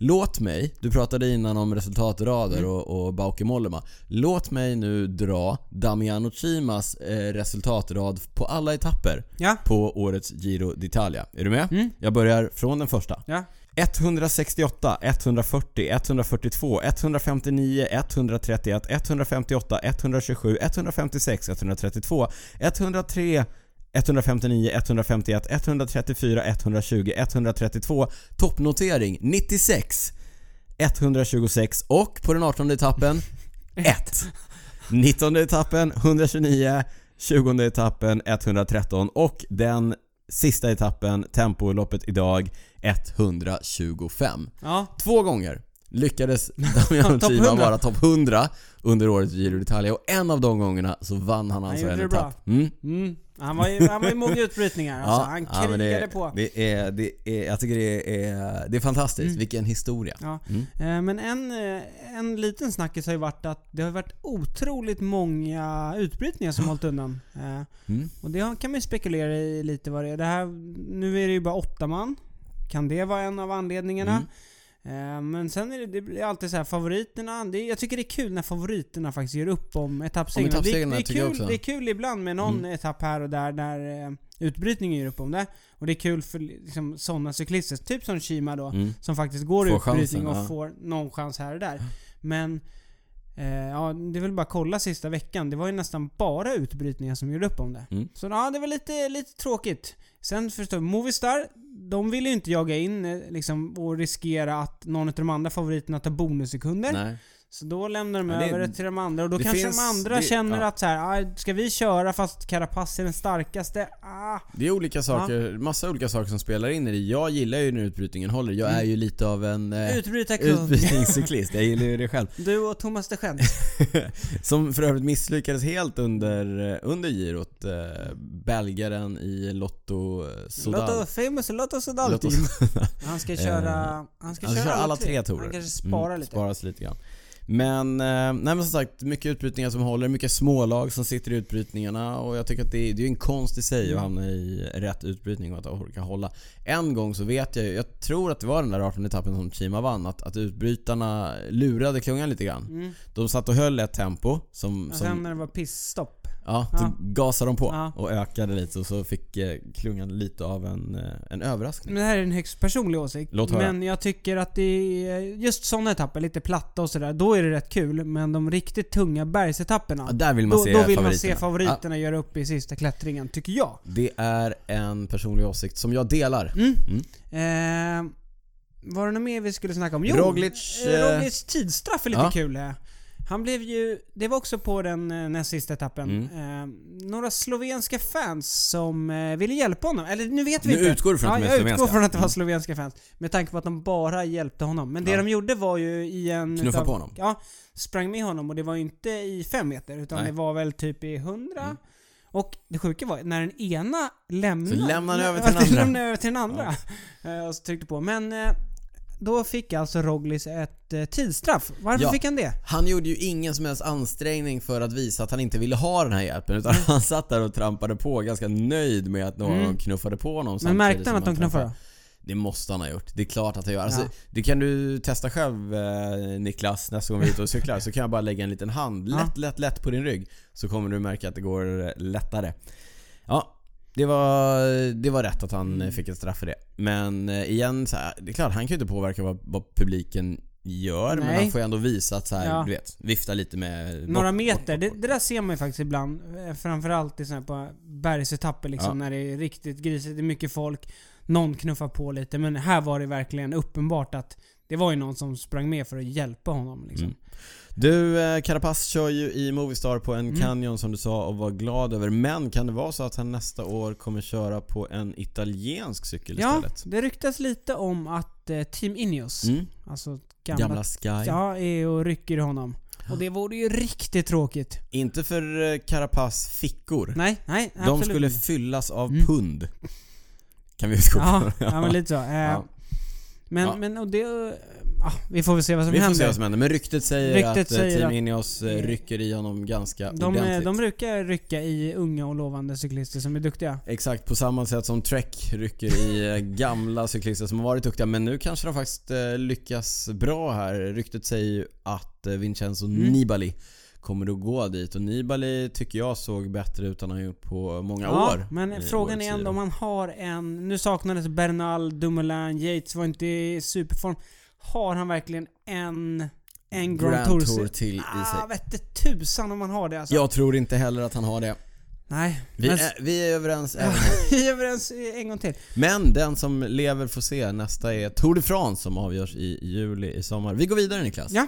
Låt mig, du pratade innan om resultatrader Mm. och, och Bauke Mollema. Låt mig nu dra Damiano Chimas eh, resultatrad på alla etapper ja, på årets Giro d'Italia. Är du med? mm, Jag börjar från den första. ja, 168, 140, 142, 159, 131, 158, 127, 156, 132, 103, 159, 151, 134, 120, 132, toppnotering 96, 126 och på den 18 etappen 1. 19 etappen 129, 20 etappen 113 och den sista etappen, tempoloppet idag 125. ja. Två gånger lyckades Damiano 100. vara topp 100 under årets Giro d'Italia och en av de gångerna så vann han alltså gjorde en etapp. Mm. Mm. Han var ju, han var ju många utbrytningar alltså. Han ja, men krigade det, på. Det är, det är, jag tycker det är, det är fantastiskt. Mm. Vilken historia. Ja. Mm. Eh, Men en, eh, en liten snackis har ju varit att det har varit otroligt många utbrytningar som hållit undan. Eh, Mm. Och det kan man ju spekulera i lite vad det är. Det här, nu är det ju bara åtta man. Kan det vara en av anledningarna? Mm. Eh, Men sen är det, det blir alltid så här favoriterna. Det, är- jag tycker det är kul när favoriterna faktiskt gör upp om etappsegrarna. Det, det, är kul, det är kul ibland med någon Mm. etapp här och där där eh, utbrytningen gör upp om det. Och det är kul för liksom, sådana cyklister, typ som Shima då, Mm. som faktiskt går Får utbrytning chansen, och ja. får någon chans här och där. Men eh, ja, det är väl bara kolla sista veckan. Det var ju nästan bara utbrytningar som gjorde upp om det. Mm. Så ja, det var lite, lite tråkigt. Sen förstår jag, Movistar, de vill ju inte jaga in eh, liksom, och riskera att någon av de andra favoriterna tar bonussekunder. Nej. Så då lämnar de Ja, det- över det till de andra och då kanske finns- de andra det- känner ja. att så här, ah, ska vi köra fast Carapaz är den starkaste? Ah. Det är olika saker, massa olika saker som spelar in i det. Jag gillar ju när utbrytningen håller. Jag Mm. är ju lite av en eh, utbrytningscyklist. Jag gillar ju det själv. Du och Thomas de Gent. Som för övrigt misslyckades helt under, under girot. Eh, belgaren i Lotto eh, Sodal. Lotto famous Lotto Sodal Lotto team. Han ska köra... Eh, Han ska, Han ska köra, köra alla tre torer. Han kanske sparar Mm, lite. Sparas lite grann. Men, eh, nej men som sagt, mycket utbrytningar som håller, mycket smålag som sitter i utbrytningarna och jag tycker att det är, det är en konst i sig att Mm. hamna i rätt utbrytning och att orka hålla. En gång så vet jag ju, jag tror att det var den där 18 etappen som Chima vann, att, att utbrytarna lurade klungan lite grann. Mm. De satt och höll ett tempo som... Och som sen när det var pissstopp. Ja, Ja. så gasade de på Ja. och ökade lite och så fick eh, klungan lite av en, eh, en överraskning. Men det här är en högst personlig åsikt. Låt höra. Men jag tycker att det är just sådana etapper, lite platta och sådär, då är det rätt kul. Men de riktigt tunga bergsetapperna, Ja, där vill man då, se då vill man favoriterna. se favoriterna göra upp i sista klättringen, tycker jag. Det är en personlig åsikt som jag delar. Mm. Mm. Eh, var det något mer vi skulle snacka om? Jo, Roglic, eh, eh, Roglic tidsstraff är lite ja. kul. Eh. Han blev ju, det var också på den eh, näst sista etappen, Mm. eh, några slovenska fans som eh, ville hjälpa honom. Eller nu vet vi Nu inte. utgår du från att ja, jag utgår slovenska. från att det var Mm. slovenska fans. Med tanke på att de bara hjälpte honom. Men det Ja. de gjorde var ju i en... Knuffa utav- på honom. Ja, sprang med honom och det var ju inte i fem meter utan Nej. det var väl typ i hundra. Mm. Och det sjuka var när den ena lämnade... Så lämnade han över till den andra. lämnade över till den andra. Eh, Och så tryckte på. Men eh, då fick alltså Roglic ett eh, tidsstraff. Varför Ja. fick han det? Han gjorde ju ingen som helst ansträngning för att visa att han inte ville ha den här hjälpen utan han satt där och trampade på ganska nöjd med att någon Mm. knuffade på honom Men märkte han att de knuffade? Det måste han ha gjort. Det är klart att han gör. Alltså, Ja. Det kan du testa själv eh, Niklas nästa gång vi är ute och cyklar. Så kan jag bara lägga en liten hand lätt, lätt, lätt på din rygg. Så kommer du märka att det går eh, lättare. Ja, det var, det var rätt att han fick ett straff för det. Men eh, igen, så här, det är klart han kan ju inte påverka vad, vad publiken gör. Men Nej. han får ju ändå visa att så här, Ja. du vet, vifta lite med... Några bort, meter. bort, bort, Det, det där ser man ju faktiskt ibland. eh, Framförallt i såna på bergsetapper liksom. Ja. När det är riktigt grisigt, det är mycket folk. Någon knuffar på lite. Men här var det verkligen uppenbart att det var ju någon som sprang med för att hjälpa honom liksom. Mm. Du, eh, Carapaz kör ju i Movistar på en Mm. Canyon som du sa och var glad över. Men kan det vara så att han nästa år kommer köra på en italiensk cykel Ja, istället? det ryktas lite om att eh, Team Ineos, Mm. alltså gamla, Gamla Sky. ja, är och rycker honom. Och det vore ju riktigt tråkigt. Inte för eh, Carapaz fickor. Nej, nej, De absolut skulle fyllas av Mm. pund. Kan vi utgå Ja, ja, men lite så. Eh, Ja. Men, Ja. men och det... Ja, vi får väl se vad som Vi får händer. se vad som händer. Men ryktet säger Ryktet att eh, säger Team att- Ineos eh, rycker i honom ganska De, eh, ordentligt. de brukar rycka i unga och lovande cyklister som är duktiga. Exakt, på samma sätt som Trek rycker i eh, gamla cyklister som har varit duktiga. Men nu kanske de faktiskt eh, lyckas bra här. Ryktet säger ju att eh, Vincenzo Mm. Nibali kommer att gå dit. Och Nibali tycker jag såg bättre ut än han gjort på många år. men frågan är ändå om han har en... Nu saknades Bernal, Dumoulin, Yates var inte i superform. Har han verkligen en... En Grand, Grand Tour? Tour till i sig. Ah, vette tusan om han har det alltså. Jag tror inte heller att han har det. Nej. Vi, men, är, vi är överens även vi är överens en gång till. Men den som lever får se. Nästa är Tour de France som avgörs i juli i sommar. Vi går vidare Niklas. Ja.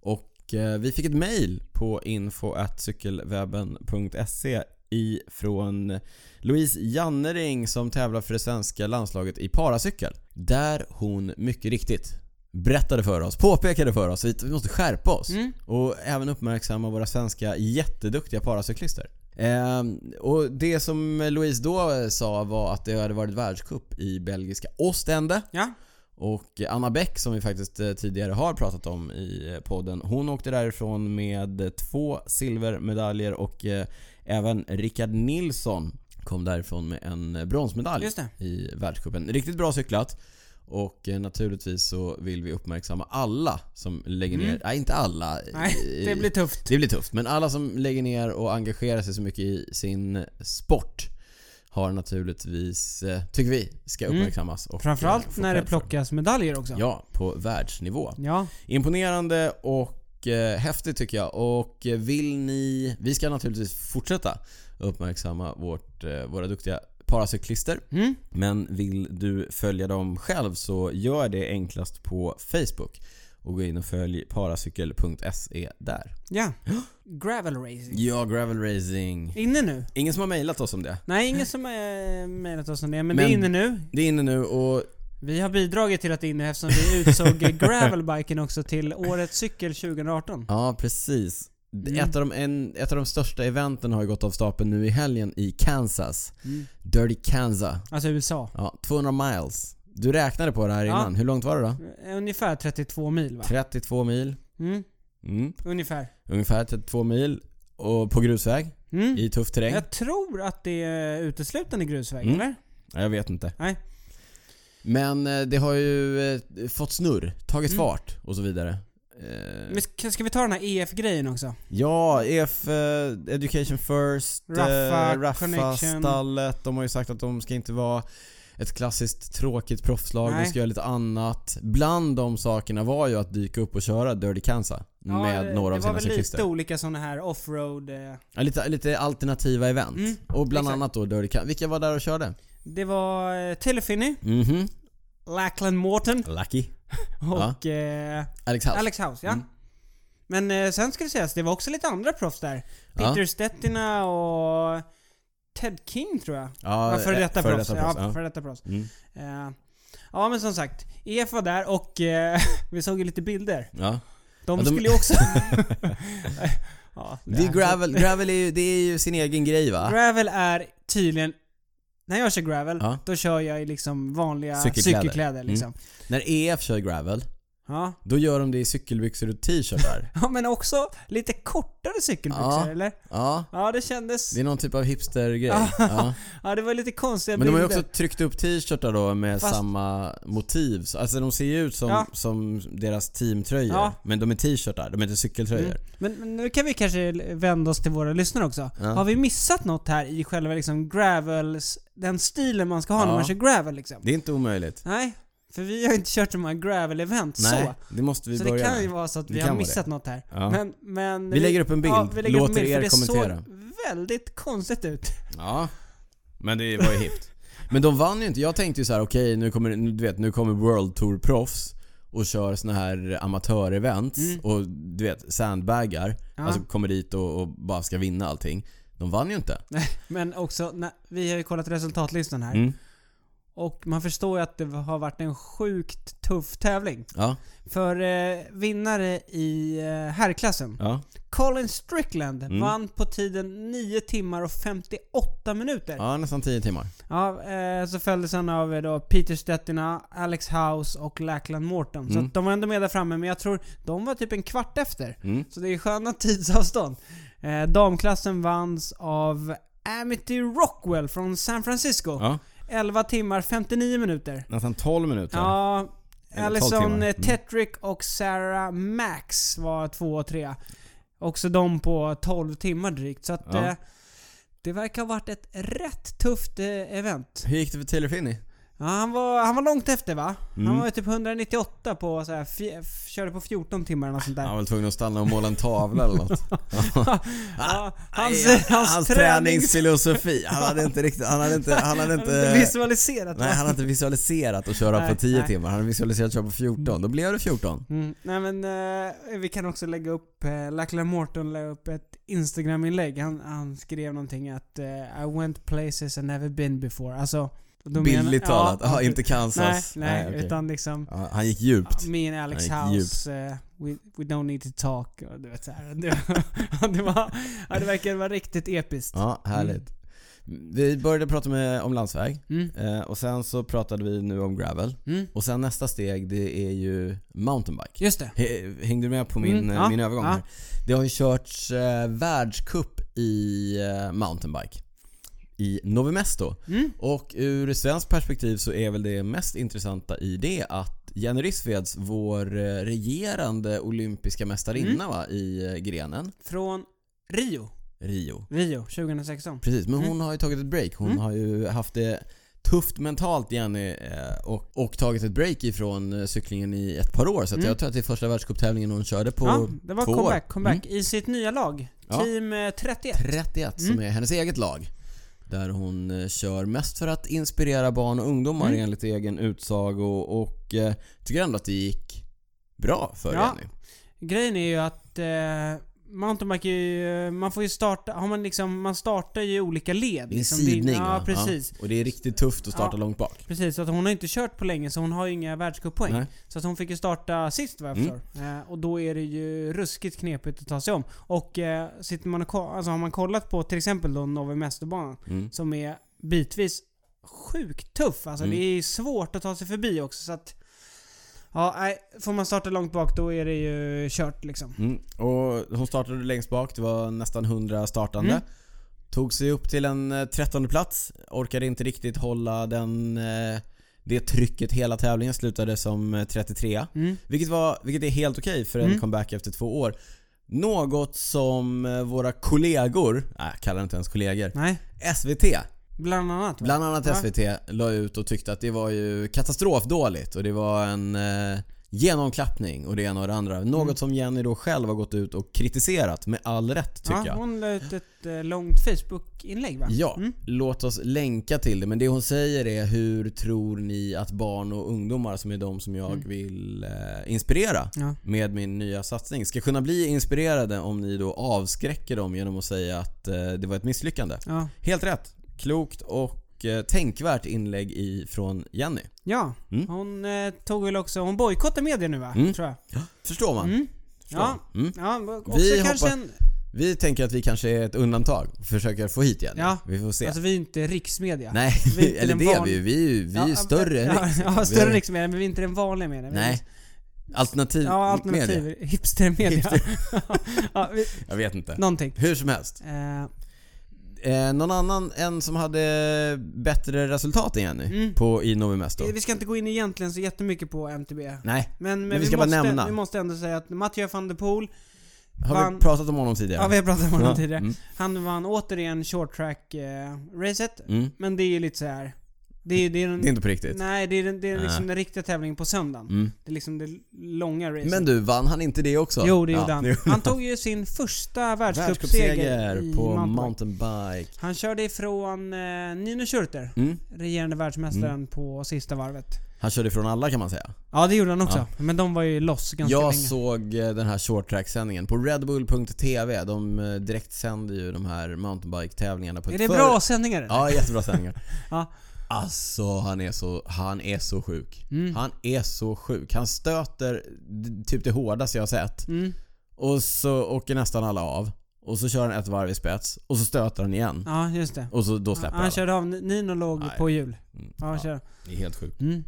Och eh, vi fick ett mail på info.cykelwebben.se ifrån Louise Jannering som tävlar för det svenska landslaget i paracykel. Där hon mycket riktigt berättade för oss, påpekade för oss att vi måste skärpa oss. Mm. Och även uppmärksamma våra svenska jätteduktiga paracyklister. Ehm, och det som Louise då sa var att det hade varit världscup i belgiska Ostende. Ja. Och Anna Bäck som vi faktiskt eh, tidigare har pratat om i eh, podden. Hon åkte därifrån med två silvermedaljer och eh, även Rickard Nilsson kom därifrån med en bronsmedalj i världscupen. Riktigt bra cyklat. Och naturligtvis så vill vi uppmärksamma alla som lägger ner, Mm. nej inte alla. Nej, det blir tufft. det blir tufft, men alla som lägger ner och engagerar sig så mycket i sin sport har naturligtvis, eh, tycker vi, ska Mm. uppmärksammas. Och, eh, Framförallt få när det plockas medaljer också. Ja, på världsnivå. Ja. Imponerande och eh, häftigt tycker jag. Och eh, vill ni... Vi ska naturligtvis fortsätta uppmärksamma vårt, eh, våra duktiga paracyklister. Mm. Men vill du följa dem själv så gör det enklast på Facebook. Och gå in och följ paracykel.se där. Ja. Gravel racing. Ja, gravel racing. Inne nu? Ingen som har mejlat oss om det. Nej, ingen som har mejlat oss om det, men, Men- det är inne nu. Det är inne nu och Vi har bidragit till att det är inne eftersom vi utsåg gravelbiken också till Årets Cykel 2018. Ja, precis. Mm. Ett, av de, en, ett av de största eventen har ju gått av stapeln nu i helgen i Kansas. Mm. Dirty Kansas. Alltså USA. Ja, 200 miles. Du räknade på det här Ja. innan. Hur långt var det då? Ungefär 32 mil va? 32 mil. Mm. Mm. Ungefär. Ungefär 32 mil. Och på grusväg. Mm. I tuff terräng. Jag tror att det är uteslutande grusväg, Mm. eller? Ja, Jag vet inte. Nej. Men eh, det har ju eh, fått snurr, tagit Mm. fart och så vidare. Eh, Men ska, ska vi ta den här EF-grejen också? Ja, EF Education First, Raffa, Raffa stallet. De har ju sagt att de ska inte vara ett klassiskt tråkigt proffslag, de Nej. ska göra lite annat. Bland de sakerna var ju att dyka upp och köra Dirty Kansas med det- några av Det sina var väl cyklister. lite olika sådana här offroad... Eh, Ja, lite, lite alternativa event. Mm, och bland exakt. annat då Dirty Kansas. Vilka var där och körde? det var eh, Telefinny, Mhm. Lackland Morton Lucky. och eh, Alex House. Alex House, ja. Mm. Men eh, sen ska det sägas, det var också lite andra proffs där. Ja. Peter Stettina och Ted King tror jag. Ja, Ja, före eh, detta proffs. Ja, före detta proffs. Mm. Eh, ja men som sagt, EF var där och eh, vi såg ju lite bilder. ja. De, Ja, de- skulle ju också... ja, Det är gravel, gravel är ju, det är ju sin egen grej va? Gravel är tydligen... När jag kör gravel, Ja. då kör jag i liksom vanliga Cykelkläder. cykelkläder, Mm. liksom. När EF kör gravel, Ja. då gör de det i cykelbyxor och t-shirtar. ja, men också lite kortare cykelbyxor, Ja. eller? Ja, Ja, det kändes... det är någon typ av hipstergrej. Ja. Ja. Det var lite konstiga Men de har ju bilder. också tryckt upp t-shirtar då med Fast- samma motiv. Så- Alltså de ser ju ut som, Ja. som deras teamtröjor. Ja. Men de är t-shirtar, de är inte cykeltröjor. Mm. Men, men nu kan vi kanske vända oss till våra lyssnare också. Har vi missat något här i själva liksom gravels, den stilen man ska ha när Ja. man kör gravel liksom? Det är inte omöjligt. Nej, för vi har inte kört så många gravel-event Nej, så. det måste vi Så det börja kan ju vara så att Det vi kan har vara missat något här. Ja. Men, men Vi lägger upp en bild. vi lägger upp Låter en bild, er för det kommentera. såg väldigt konstigt ut. Ja, men det var ju hippt. Men de vann ju inte. Jag tänkte ju så här: okej nu kommer, nu, du vet, nu kommer World Tour proffs och kör såna här amatörevents Mm. och du vet, sandbaggar. Alltså kommer dit och, och bara ska vinna allting. De vann ju inte. Men också, när, vi har ju kollat resultatlistan här. Mm. Och man förstår ju att det har varit en sjukt tuff tävling. Ja, För eh, vinnare i eh, herrklassen, ja. Colin Strickland, Mm. vann på tiden 9 timmar och 58 minuter. Ja, nästan 10 timmar. Ja, eh, så följdes han av eh, då Peter Stettina, Alex House och Lackland Morton. Så Mm. de var ändå med där framme, men jag tror de var typ en kvart efter. Mm. Så det är sköna tidsavstånd. Eh, damklassen vanns av Amity Rockwell från San Francisco. Ja, 11 timmar 59 minuter. nästan 12 minuter. Ja, Eller 12 Alison timmar. eh, Mm. Tetrick och Sarah Max var två och tre. Också de på 12 timmar drygt. Så att Ja. eh, det verkar ha varit ett rätt tufft eh, event. Hur gick det för Taylor Finney? Ja, han, var, han var långt efter va? Han Mm. var ju typ 198 på så här, körde på 14 timmar eller något sånt där. Han var väl tvungen att stanna och måla en tavla eller något. ja, hans, Nej, hans, hans tränings- träningsfilosofi. Han hade inte riktigt, han hade inte, han hade Han inte... visualiserat Nej, han hade inte visualiserat att köra Nej, på 10 nej. timmar. Han hade visualiserat att köra på 14. Då blev det 14. Mm. Nej men eh, vi kan också lägga upp, eh, Lackland Morton la upp ett Instagram-inlägg. Han, han skrev någonting att eh, I went places I've never been before. Alltså, då menar- Bildligt talat. Ja, ja, inte Kansas. Nej, nej, okej. utan liksom Ja, han gick djupt. Me and Alex House, eh, we, we don't need to talk. Och du vet så här. Det, det, var, ja, det verkar vara riktigt episkt. Ja, härligt. Vi började prata med, om landsväg. Mm. Eh, och sen så pratade vi nu om gravel. Mm. Och sen nästa steg det är ju mountainbike. Just det. Hängde du med på min, Mm, eh, ja, min övergång ja. här? Det har ju körts eh, världscup i eh, mountainbike. I Novi Mesto. Mm. Och ur svenskt perspektiv så är väl det mest intressanta i det att Jenny Rissveds, vår eh, regerande olympiska mästarinna Mm. va, i eh, grenen, Från Rio. Rio. Rio 2016. Precis, men Mm. hon har ju tagit ett break. Hon Mm. har ju haft det tufft mentalt Jenny eh, och, och tagit ett break ifrån cyklingen i ett par år. Så Mm. jag tror att det är första världscuptävlingen hon körde på ja, det var två comeback, år. comeback. I sitt nya lag. Ja. Team eh, 31. 31 som Mm. är hennes eget lag. Där hon eh, kör mest för att inspirera barn och ungdomar Mm. enligt egen utsago och eh, tycker ändå att det gick bra för Ja. Jenny. Grejen är ju att eh, mountainbike är ju, man får ju starta, har man liksom, man startar ju i olika led. Det är liksom. sidning Ja, va? precis. Ja. Och det är riktigt tufft att starta Ja. långt bak. Precis, så att hon har inte kört på länge så hon har ju inga världscuppoäng. Så att hon fick ju starta sist vad jag Mm. förstår. Eh, och då är det ju ruskigt knepigt att ta sig om. Och eh, sitter man och, alltså har man kollat på till exempel då Novi Mesterbanan Mm. som är bitvis sjukt tuff. Alltså Mm. det är svårt att ta sig förbi också så att... Ja, nej, får man starta långt bak då är det ju kört liksom. Mm. Och hon startade längst bak, det var nästan 100 startande. Mm. Tog sig upp till en eh, 13 plats, orkade inte riktigt hålla den, eh, det trycket hela tävlingen, slutade som eh, 33 Mm. vilket, var, vilket är helt okej för en Mm. comeback efter två år. Något som eh, våra kollegor, nej jag kallar inte ens kollegor, Nej, SVT, bland annat va? bland annat Ja. SVT, la ut och tyckte att det var ju katastrofdåligt och det var en eh, genomklappning och det ena och det andra. Något Mm. som Jenny då själv har gått ut och kritiserat med all rätt tycker ja, jag. hon la ut ett eh, långt Facebook-inlägg va? Ja, Mm. låt oss länka till det. Men det hon säger är hur tror ni att barn och ungdomar, som är de som jag Mm. vill eh, inspirera Ja. med min nya satsning, ska kunna bli inspirerade om ni då avskräcker dem genom att säga att eh, det var ett misslyckande. Ja. Helt rätt. Klokt och eh, tänkvärt inlägg i, från Jenny. ja. Mm. Hon eh, tog väl också, hon bojkottar media nu va? Mm. Tror jag. Förstår man? Mm. Ja. Mm. Ja, också Vi kanske hoppas- en... Vi tänker att vi kanske är ett undantag. Försöker få hit igen. Ja. Vi får se. Alltså vi är inte riksmedia. Nej, vi är inte eller den det är vi ju. Vi är ju vi är ju större än ja, Riks. Ja, Vi större riksmedia, men vi är inte den vanliga media. Vi är Nej. Alternativ, Ja, alternativ. media. Hipstermedia. ja, vi, Jag vet inte. någonting. Hur som helst. Eh, Eh, någon annan än som hade bättre resultat än Jenny Mm. på, i Novi Mesto? vi ska inte gå in egentligen så jättemycket på MTB. Nej. Men, men, vi ska bara måste, nämna. vi måste ändå säga att Mathieu van der Poel, Har Vann- vi pratat om honom tidigare? ja vi har pratat om honom Ja, tidigare. Mm. Han vann återigen short track eh. Mm. Men det är ju lite så här. Det är, det är, den, Det är inte på riktigt. Nej, det är, den, det är liksom den riktiga tävlingen på söndagen. Mm. Det är liksom det långa racet. Men du, vann han inte det också? Jo, det Ja, gjorde han. det- Han tog ju sin första världscupseger på mountainbike. mountainbike. Han körde ifrån eh, Nino Schurter, Mm. regerande världsmästaren på sista varvet. Han körde ifrån alla kan man säga. Ja, det gjorde han också. Ja. Men de var ju loss ganska Jag länge. såg eh, den här short track sändningen på redbull.tv. De eh, direkt sänder ju de här mountainbike-tävlingarna på Är ett det för- bra sändningar eller? Ja, jättebra sändningar. Ja. Alltså han är så, han är så sjuk. Mm. Han är så sjuk. Han stöter typ det hårdaste jag har sett. Mm. Och så åker nästan alla av. Och så kör han ett varv i spets. Och så stöter han igen. Ja, just det. Och så, då släpper han alla. körde av, Nino låg Nej. på hjul. Mm. Ja, han Ja, kör. det är helt sjukt. Mm.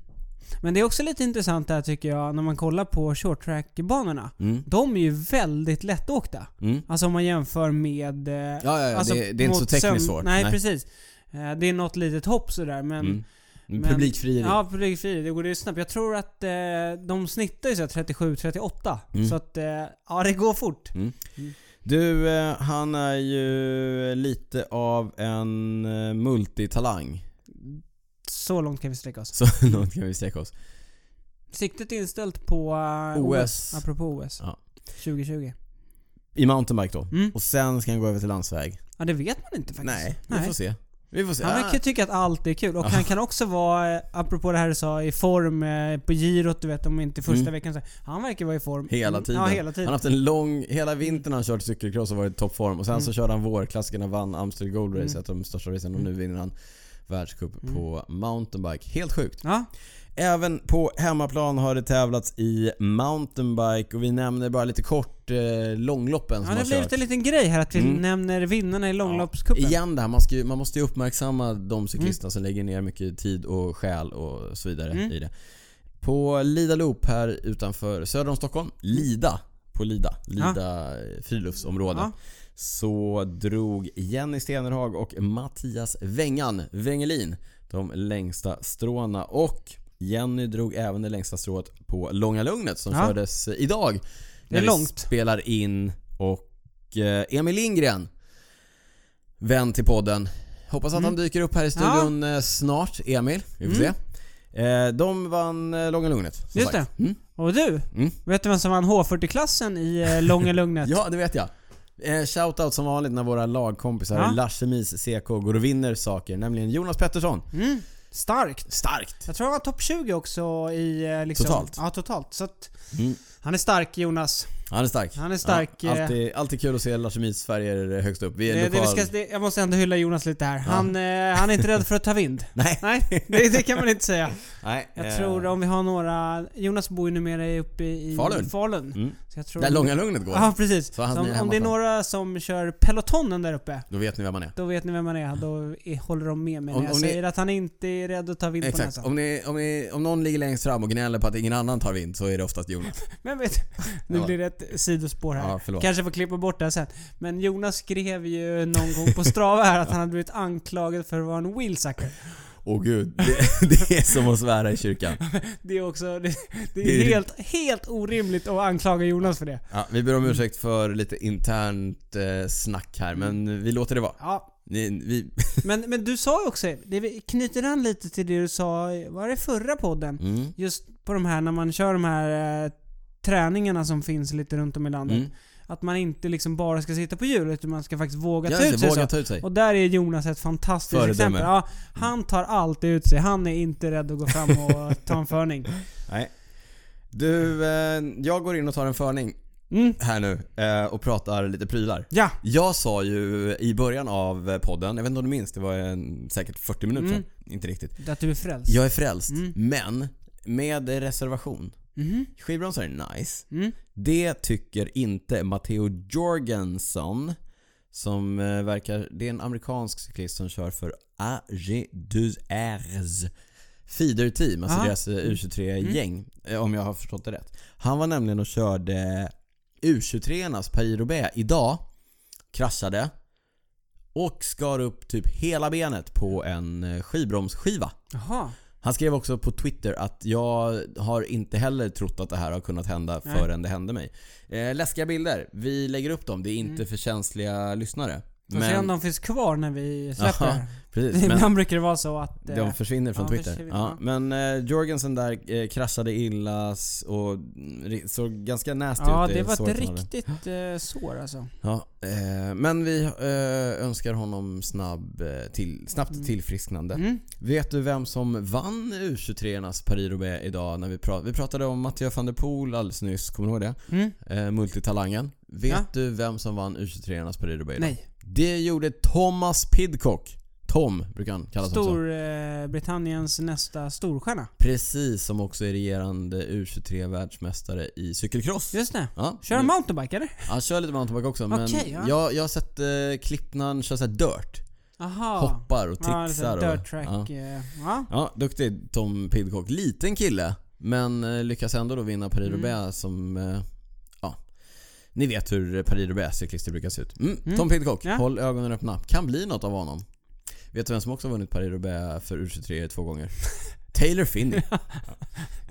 Men det är också lite intressant där tycker jag, när man kollar på short track-banorna. Mm. De är ju väldigt lättåkta. Mm. Alltså om man jämför med... eh, Ja, ja, ja alltså det, det är inte så tekniskt söm- svårt. Nej, precis. Eh, Det är något litet hopp sådär men... Mm. Men Publikfrieri. Ja, publikfri. Det går ju snabbt. Jag tror att eh, de snittar ju så här 37-38. Mm. Så att, eh, ja det går fort. Du, eh, han är ju lite av en eh, multitalang. Så långt kan vi sträcka oss. Så långt kan vi sträcka oss. Siktet är inställt på eh, OS. Apropå OS. Ja. 2020. I mountainbike då. Mm. Och sen ska han gå över till landsväg. Ja, det vet man inte faktiskt. Nej, vi får se. Vi får se. Han Ah. verkar tycka att allt är kul. Och Ja. han kan också vara, eh, apropå det här du sa, i form eh, på girot, du vet om inte första Mm. veckan. Så han verkar vara i form. Hela Mm. tiden. Ja, hela Han tiden. har haft en lång, hela vintern har han kört cykelcross och varit i toppform. Och sen Mm. så körde han vårklassikerna, vann Amstel Gold Race, Mm. ett av de största racen. Och nu vinner han världscup Mm. på mountainbike. Helt sjukt. Ja, Även på hemmaplan har det tävlats i mountainbike och vi nämner bara lite kort eh, långloppen ja som det har blivit kört. en liten grej här att vi Mm. nämner vinnarna i långloppscupen. Igen det här, man, ska ju, man måste ju uppmärksamma de cyklisterna som lägger ner mycket tid och själ och så vidare Mm. i det. På Lida Loop här utanför söder om Stockholm, Lida, på Lida, Lida friluftsområde. Ja. Så drog Jenny Stenerhag och Mattias Wengan Wengelin de längsta stråna och Jenny drog även det längsta strået på Långa Lugnet som Ja. kördes idag. Det när är vi långt. spelar in och eh, Emil Lindgren Vän till podden Hoppas att Mm. han dyker upp här i studion eh, snart, Emil. Vi får Mm. se. Eh, de vann Långa Lugnet, som Just sagt. Mm. Och du, Mm. vet du vem som vann H40-klassen i Långa Lugnet? Ja, det vet jag. Shoutout som vanligt när våra lagkompisar Ja. Larsemis CK går och vinner saker, nämligen Jonas Pettersson. Starkt. Starkt! Jag tror han var topp 20 också i eh, liksom... Totalt? Ja, totalt. Så att Mm. han är stark Jonas. Han är stark. Han är stark, Ja, eh. alltid, alltid kul att se Larsemis färger högst upp. Vi är Det, det, vi ska, det, jag måste ändå hylla Jonas lite här. Han, eh, han är inte rädd för att ta vind. Nej. Nej, det, det kan man inte säga. Nej. Jag eh, tror om vi har några... Jonas bor ju numera uppe i Falun. Falun. Mm. Så jag tror Där Långa Lugnet går. Ja, precis. Så han Så om, om det är några som kör pelotonen där uppe, Då vet ni vem man är. då vet ni vem man är. Då är, håller de med mig Om- när jag om ni- säger att han inte är rädd att ta vind på Exakt. näsan. Om, ni, om, ni, om någon ligger längst fram och gnäller på att ingen annan tar vind så är det oftast Jonas. Men vet nu Ja. blir det ett sidospår här. Ja. Kanske får klippa bort det här sen. Men Jonas skrev ju någon gång på Strava här att han hade blivit anklagad för att vara en wheelsucker. Åh gud, det, det är som att svära i kyrkan. Det är också... Det, det Det är är- helt, helt orimligt att anklaga Jonas för det. Ja, vi ber om ursäkt för lite internt eh, snack här, men vi låter det vara. Ja, Ni, vi, men, men du sa ju också, det knyter an lite till det du sa, var det förra podden? mm, Just på de här, när man kör de här eh, träningarna som finns lite runt om i landet. mm. Att man inte liksom bara ska sitta på hjulet, utan man ska faktiskt våga ta ut sig våga ta ut sig. Och där är Jonas ett fantastiskt Föredöme. exempel. Ja, han tar alltid ut sig. Han är inte rädd att gå fram och ta en förning. Nej. Du, eh, jag går in och tar en förning Mm. här nu eh, och pratar lite prylar. Ja. Jag sa ju i början av podden, jag vet inte om du minns, det var en, säkert 40 minuter Mm. sedan. Inte riktigt. Att du är frälst. Jag är frälst, Mm. men med reservation. Mhm. Skivbromsar är nice. Mm. Det tycker inte Matteo Jorgensen som eh, verkar, det är en amerikansk cyklist som kör för AG2Rs feeder-team, alltså Aha. deras eh, U23-gäng, eh, om jag har förstått det rätt. Han var nämligen och körde U23-ornas Paris-Roubaix idag, kraschade och skar upp typ hela benet på en skivbromsskiva. Jaha. Han skrev också på Twitter att jag har inte heller trott att det här har kunnat hända Nej. förrän det hände mig. Eh, läskiga bilder. Vi lägger upp dem. Det är inte Mm. för känsliga lyssnare. Får se om de finns kvar när vi släpper här. Precis, men Ibland brukar det vara så att... eh, de försvinner från ja, Twitter. försvinner, Ja, men eh, Jorgensen där eh, kraschade illa och såg ganska nasty Ja, ut. det var ett riktigt eh, sår alltså. Ja, eh, men vi eh, önskar honom snabb, eh, till, snabbt Mm. tillfrisknande. Mm. Vet du vem som vann U23-ornas Paris-Roubaix idag när vi pratade? Vi pratade om Mattias van der Poel alldeles nyss, kommer du ihåg det? Mm. Multitalangen. Vet Ja. du vem som vann U23-ornas Paris-Roubaix idag? Nej. Det gjorde Thomas Pidcock. Tom brukar han kallas. Storbritanniens nästa storstjärna. Precis, som också är regerande U23-världsmästare i cykelcross. Just det. Ja, Kör han mountainbike eller? Han kör lite mountainbike också men Okej, ja. jag, jag har sett eh, klipp när han kör såhär dirt. Aha. Hoppar och Ja, trixar. och, dirt track. ja. eh, Ja. Ja, duktig Tom Pidcock. Liten kille, men eh, lyckas ändå då vinna Paris-Roubaix Mm. som... Eh, ja, ni vet hur Paris-Roubaix cyklister brukar se ut. Mm, Mm. Tom Pidcock, Ja. håll ögonen öppna. Kan bli något av honom. Vet du vem som också har vunnit Paris-Roubaix för U23 två gånger? Taylor Finney.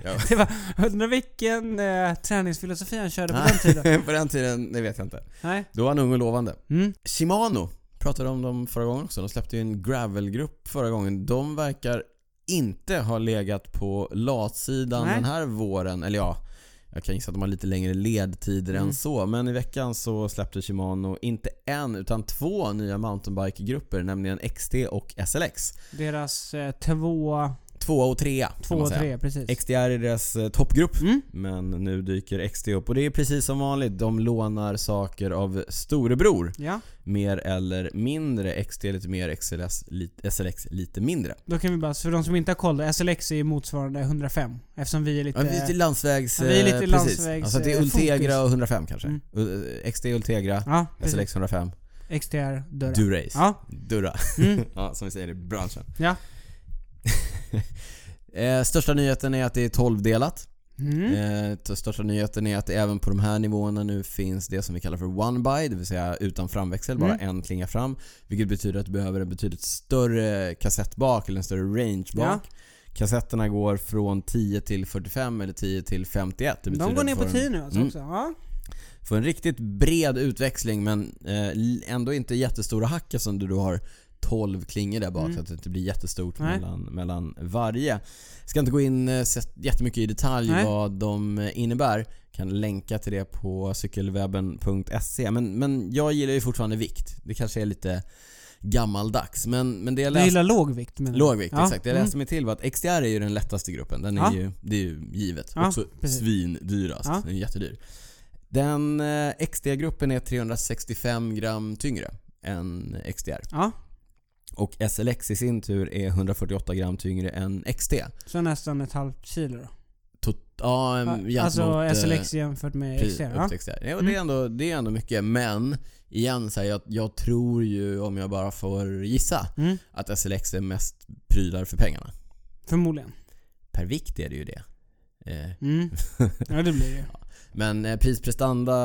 ja. Det var, undrar vilken eh, träningsfilosofi han körde på den tiden. på den tiden, det vet jag inte. Nej. Då var han ung och lovande. Mm. Shimano pratade om dem förra gången också. De släppte ju en gravelgrupp förra gången. De verkar inte ha legat på latsidan Nej. den här våren. Eller ja, jag kan gissa att de har lite längre ledtider Mm. än så. Men i veckan så släppte Shimano inte en utan två nya mountainbike-grupper, nämligen XT och SLX. Deras eh, två, Två och trea kan två man och säga. tre, precis. XT är deras eh, toppgrupp. Mm. Men nu dyker XT upp och det är precis som vanligt. De lånar saker av storebror. Ja, Mer eller mindre. XT lite mer, XLS, lite, SLX lite mindre. då kan vi bara, för de som inte har koll, SLX är motsvarande 105. Eftersom vi är lite... Ja, vi är lite landsvägs... Ja, vi är lite eh, precis. landsvägs, Alltså det är eh, Ultegra fokus. och 105 kanske. Mm. XT Ultegra, ja. SLX 105. XTR dörrar. Durace. Ja. Durra. Mm. ja, som vi säger i branschen. Ja. Eh, största nyheten är att det är 12-delat. Mm. Eh, största nyheten är att även på de här nivåerna nu finns det som vi kallar för one by, det vill säga utan framväxel, bara Mm. en klinga fram. Vilket betyder att du behöver en betydligt större kassett bak, eller en större range bak. Kassetterna går från 10 till 45 eller 10 till 51. Det De går ner på får 10 en, nu alltså Mm. också. Ja. får en riktigt bred utväxling men eh, ändå inte jättestora hack eftersom du då har 12 klingor där bak Mm. så att det inte blir jättestort Nej. mellan, mellan varje. Ska inte gå in eh, jättemycket i detalj Nej. vad de eh, innebär. Kan länka till det på cykelwebben.se men, men jag gillar ju fortfarande vikt. Det kanske är lite gammaldags men, men det jag Du läste gillar låg vikt menar du? Låg vikt, Ja. exakt. Det jag Mm. läste mig till var att XDR är ju den lättaste gruppen. Den är Ja. ju, det är ju givet. Ja, Också precis. svindyrast. Ja. Den är jättedyr. Den eh, XD-gruppen är 365 gram tyngre än XDR. Ja, Och SLX i sin tur är 148 gram tyngre än XT. så nästan ett halvt kilo då. Tot, ja, gentemot, Alltså eh, SLX jämfört med XTR. upp Ja. Ja, Mm. det, är ändå, det är ändå mycket, men igen så här, jag, jag tror ju, om jag bara får gissa, Mm. att SLX är mest prylar för pengarna. Förmodligen. Per vikt är det ju det. Eh, Mm. Ja det blir det ju. Men eh, prisprestanda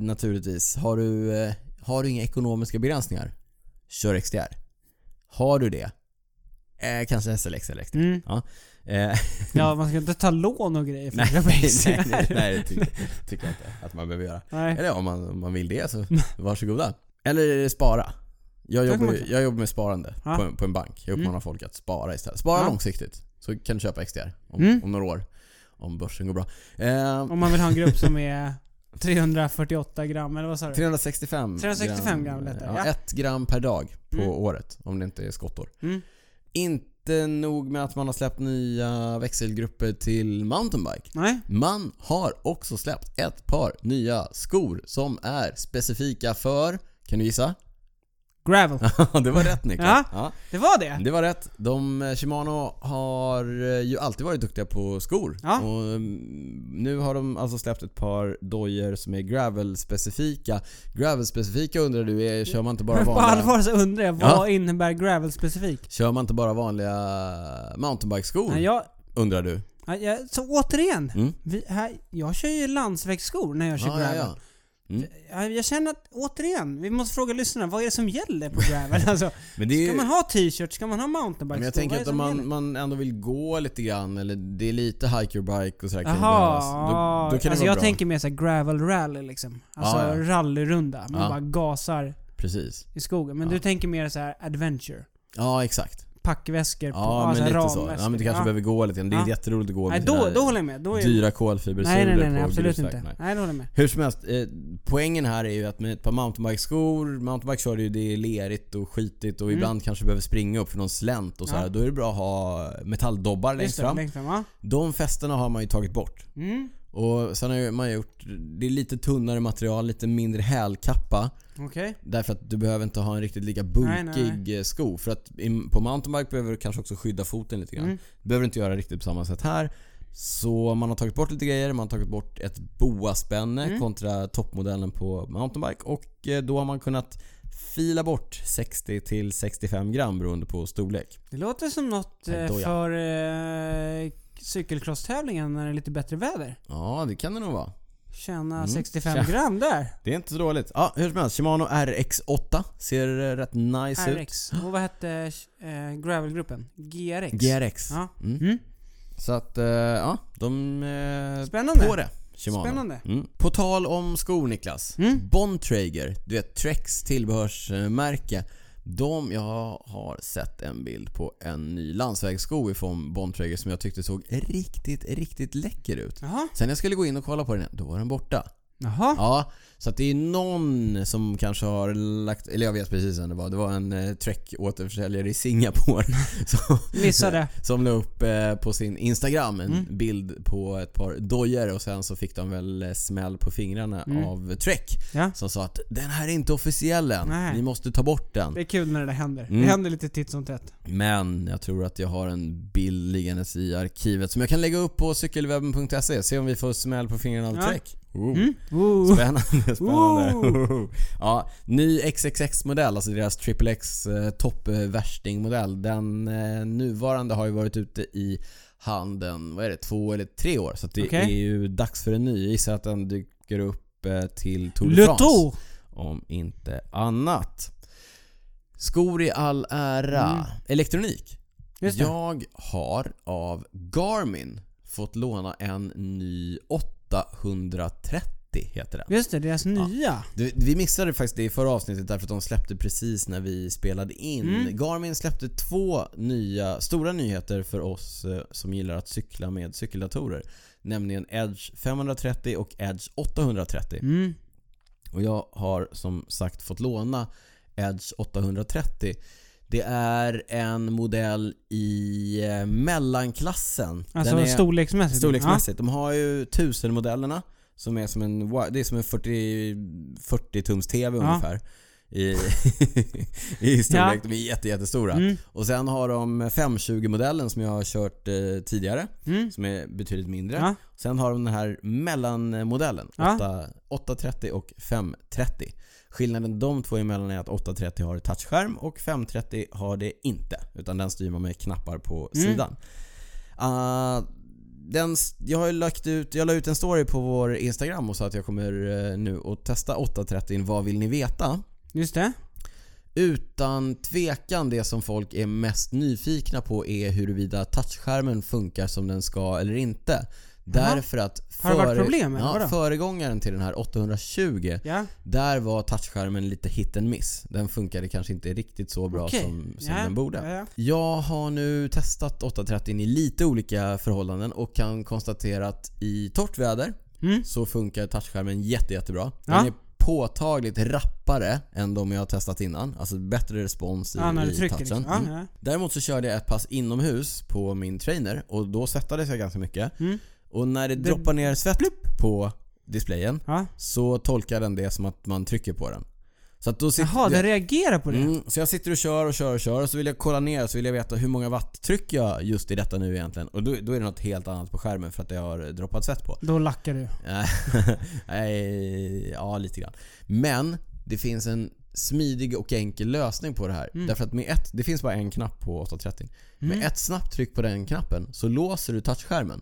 naturligtvis. Har du, eh, har du inga ekonomiska begränsningar? Kör XDR. Har du det? Eh, kanske SLX eller XDR. Mm. Eh, Ja, man ska inte ta lån och grejer för nej, nej, nej, nej, det tycker, tycker jag inte att man behöver göra. Nej. Eller om man, om man vill det så varsågoda. Eller spara. Jag jobbar, ju- jag jobbar med sparande Ja. på, en, på en bank. Jag uppmanar Mm. folk att spara istället. Spara Ja. långsiktigt. Så kan du köpa XDR om, Mm. om några år. Om börsen går bra. Eh, Om man vill ha en grupp som är 348 gram, eller vad sa du? 365 365 gram lät det, ja, ja. Ett gram per dag på Mm. året, om det inte är skottår. Mm. Inte nog med att man har släppt nya växelgrupper till mountainbike. Nej? Man har också släppt ett par nya skor som är specifika för, kan du gissa? Gravel. det var rätt Niklas. Ja. Ja. Det var det? Det var rätt. De, eh, Shimano har eh, ju alltid varit duktiga på skor. Ja. Och mm, nu har de alltså släppt ett par dojor som är gravel-specifika. Gravel-specifika undrar du, är, kör man inte bara På vanliga... allvar så undrar jag, vad innebär gravel specifikt? Kör man inte bara vanliga mountainbike-skor? Jag, Undrar du? ja, jag, så återigen, Mm? vi, här, jag kör ju landsvägsskor när jag kör Ja, ja, gravel. Mm. Jag, jag känner att, återigen, vi måste fråga lyssnarna, vad är det som gäller på gravel? Alltså, Men det är ska ju... man ha t-shirt? Ska man ha mountainbike Men jag tänker att det om man, man ändå vill gå lite grann, eller det är lite hikerbike och sådär kan det behövas. Då, då kan det alltså vara jag bra. tänker mer såhär gravel rally liksom. Alltså Ja, ja. rallyrunda. Man Ja. bara gasar Precis. i skogen. Men Ja. du tänker mer så här adventure. Ja, exakt. Packväskor på, Ja, men så här lite så. Ja, men du kanske behöver gå lite grann. Det är Ja. jätteroligt att gå Nej, med då, sina då håller jag med. Då är dyra kolfibersulor Nej, nej, nej, nej på absolut grusväg. inte. Nej. Nej, det håller jag med. Hur som helst, eh, poängen här är ju att med ett par mountainbike-skor, mountainbike kör ju, det är lerigt och skitigt och Mm. ibland kanske behöver springa upp för någon slänt och så Ja. här. Då är det bra att ha metalldobbar längst fram. längst fram. Ja. De fästena har man ju tagit bort. Mm, Och sen har man gjort, det är lite tunnare material, lite mindre hälkappa. okej. Därför att du behöver inte ha en riktigt lika Nej, nej, bulkig eh, sko. För att på mountainbike behöver du kanske också skydda foten lite grann. Mm. Det behöver du inte göra riktigt på samma sätt här. Så man har tagit bort lite grejer, man har tagit bort ett boaspänne Mm. kontra toppmodellen på mountainbike och eh, då har man kunnat fila bort 60 till 65 gram beroende på storlek. Det låter som något Nej, eh, för eh, cykelcrosstävlingen när det är lite bättre väder. Ja, det kan det nog vara. Tjäna Mm. 65 Tja. gram där. Det är inte så dåligt. Ja, hur som helst. Shimano RX8 ser eh, rätt nice ut. RX. Och vad hette eh, gravelgruppen? GRX? GRX. Ja. Mm. Mm. Så att, eh, ja, de... Eh, Spännande. På det. Shimano. Spännande. Mm. På tal om skor Niklas. Mm. Bontrager, du vet Treks tillbehörsmärke. De, jag har sett en bild på en ny landsvägssko ifrån Bontrager som jag tyckte såg riktigt, riktigt läcker ut. Jaha. Sen jag skulle gå in och kolla på den, då var den borta. Jaha. Ja, så att det är någon som kanske har lagt, eller jag vet precis vem det var. Det var en eh, Trek återförsäljare i Singapore som, Missade. som la upp eh, på sin Instagram en Mm. bild på ett par dojor och sen så fick de väl eh, smäll på fingrarna Mm. av Trek. Ja. Som sa att den här är inte officiell än. Nej. Ni måste ta bort den. Det är kul när det där händer. Mm. Det händer lite titt som tätt. Men jag tror att jag har en bild liggandes i arkivet som jag kan lägga upp på cykelwebben.se. Se om vi får smäll på fingrarna av Ja. Trek. Oh. Mm. Spännande, spännande. Ja, ny XXX-modell, alltså deras XXX eh, toppvärstingmodell. Den eh, nuvarande har ju varit ute i handeln, vad är det, två eller tre år. Så det Okej. är ju dags för en ny. Jag gissar att den dyker upp eh, till Tour de France. Tour. Om inte annat. Skor i all ära. Mm. Elektronik. Jag har av Garmin fått låna en ny 830 heter den. Just det, deras nya. Du, vi missade faktiskt det i förra avsnittet därför att de släppte precis när vi spelade in. Mm. Garmin släppte två nya, stora nyheter för oss eh, som gillar att cykla med cykeldatorer. Nämligen Edge 530 och Edge 830. Mm. Och jag har som sagt fått låna Edge 830. Det är en modell i eh, mellanklassen. Alltså är- storleksmässigt. Storleksmässigt. De har ju 1000-modellerna som är som en, det är som en 40, 40 tums TV Ja. ungefär. I, I storlek. De är jätte, jättestora. Ja. Mm. Och sen har de 520-modellen som jag har kört eh, tidigare. Mm. Som är betydligt mindre. Ja. Sen har de den här mellanmodellen. Ja. 8, 830 och 530. Skillnaden de två emellan är att 830 har touchskärm och 530 har det inte. Utan den styr man med knappar på Mm. sidan. Ah, den, jag har lagt ut, jag la ut en story på vår Instagram och sa att jag kommer eh, nu att testa 830 Vad vill ni veta? Just det. Utan tvekan det som folk är mest nyfikna på är huruvida touchskärmen funkar som den ska eller inte. Därför att Har det varit problem, ja, vadå? föregångaren till den här 820 Ja. där var touchskärmen lite hit and miss. Den funkade kanske inte riktigt så bra Okej. som, som ja. den borde. Ja, ja. Jag har nu testat 830 i lite olika förhållanden och kan konstatera att i torrt väder Mm. så funkar touchskärmen jätte, jättebra. Den är påtagligt rappare än de jag har testat innan. Alltså bättre respons i, Ja, i trycker touchen. liksom. Mm. Däremot så körde jag ett pass inomhus på min trainer och då svettades jag ganska mycket. Mm. Och när det, Det- droppar ner svett på displayen Ja. så tolkar den det som att man trycker på den. Så att då sitter Jaha, den reagerar på det? Mm, så jag sitter och kör och kör och kör och så vill jag kolla ner så vill jag veta hur många watt trycker jag just i detta nu egentligen. Och då, då är det något helt annat på skärmen för att jag har droppat svett på. Då lackar du. Nej, ja lite grann. Men det finns en smidig och enkel lösning på det här. Mm. Därför att med ett, det finns bara en knapp på 830. Mm. Med ett snabbt tryck på den knappen så låser du touchskärmen.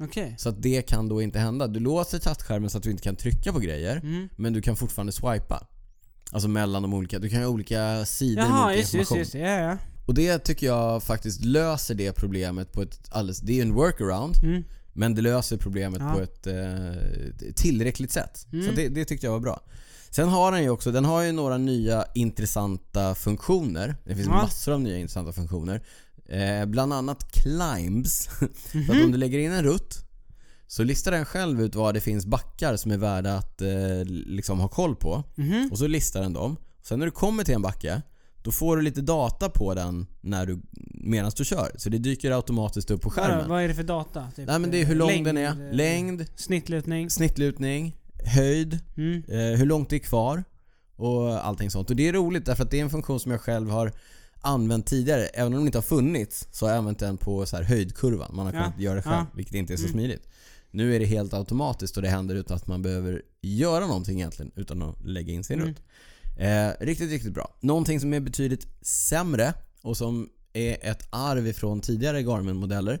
Okej. Så att det kan då inte hända. Du låser touchskärmen så att du inte kan trycka på grejer. Mm. Men du kan fortfarande swipa. Alltså mellan de olika. Du kan ha olika sidor med Jaha, olika just, just, information. just. Ja, ja. Och det tycker jag faktiskt löser det problemet på ett alldeles... Det är ju en workaround. Mm. Men det löser problemet Ja. på ett eh, tillräckligt sätt. Mm. Så det, det tyckte jag var bra. Sen har den ju också, den har ju några nya intressanta funktioner. Det finns Ja. massor av nya intressanta funktioner. Eh, bland annat climbs. Så Mhm. att om du lägger in en rutt så listar den själv ut var det finns backar som är värda att eh, liksom ha koll på. Mhm. Och så listar den dem. Sen när du kommer till en backe, då får du lite data på den när du, medan du kör. Så det dyker automatiskt upp på skärmen. Vad, vad är det för data? Typ, Nej men det är hur lång längd, den är, eh, längd, Snittlutning? snittlutning, höjd, Mm. eh, hur långt det är kvar och allting sånt. Och det är roligt därför att det är en funktion som jag själv har använt tidigare. Även om den inte har funnits så har jag använt den på så här höjdkurvan. Man har Ja, kunnat göra det själv, ja. vilket inte är så Mm. smidigt. Nu är det helt automatiskt och det händer utan att man behöver göra någonting egentligen utan att lägga in sin Mm. rutt. Eh, riktigt, riktigt bra. Någonting som är betydligt sämre och som är ett arv ifrån tidigare Garmin-modeller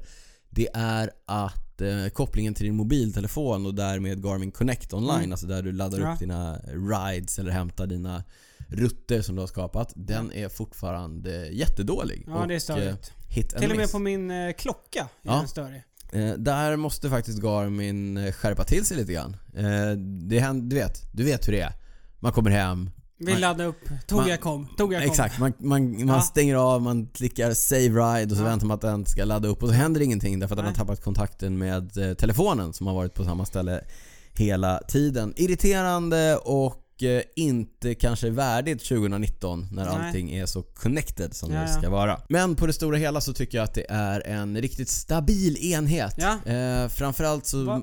det är att eh, kopplingen till din mobiltelefon och därmed Garmin Connect online, Mm. alltså där du laddar Ja. upp dina rides eller hämtar dina rutter som du har skapat. Den är fortfarande jättedålig. Ja, det är eh, störigt. hit Till och med på min eh, klocka är Ja. den större. Eh, där måste faktiskt Garmin eh, skärpa till sig lite grann. Eh, det händer, du vet, du vet hur det är. Man kommer hem, Vi Man- laddade upp. Tog man- jag kom. Tog jag kom. Exakt, man, man, man Ja. stänger av, man klickar save ride och så Ja. väntar man att den ska ladda upp och så händer ingenting därför att den har Nej. tappat kontakten med eh, telefonen som har varit på samma ställe hela tiden. Irriterande och inte kanske värdigt 2019 när Nej. allting är så connected som Ja, det ska vara. Men på det stora hela så tycker jag att det är en riktigt stabil enhet. Ja. Eh, framförallt så... Va,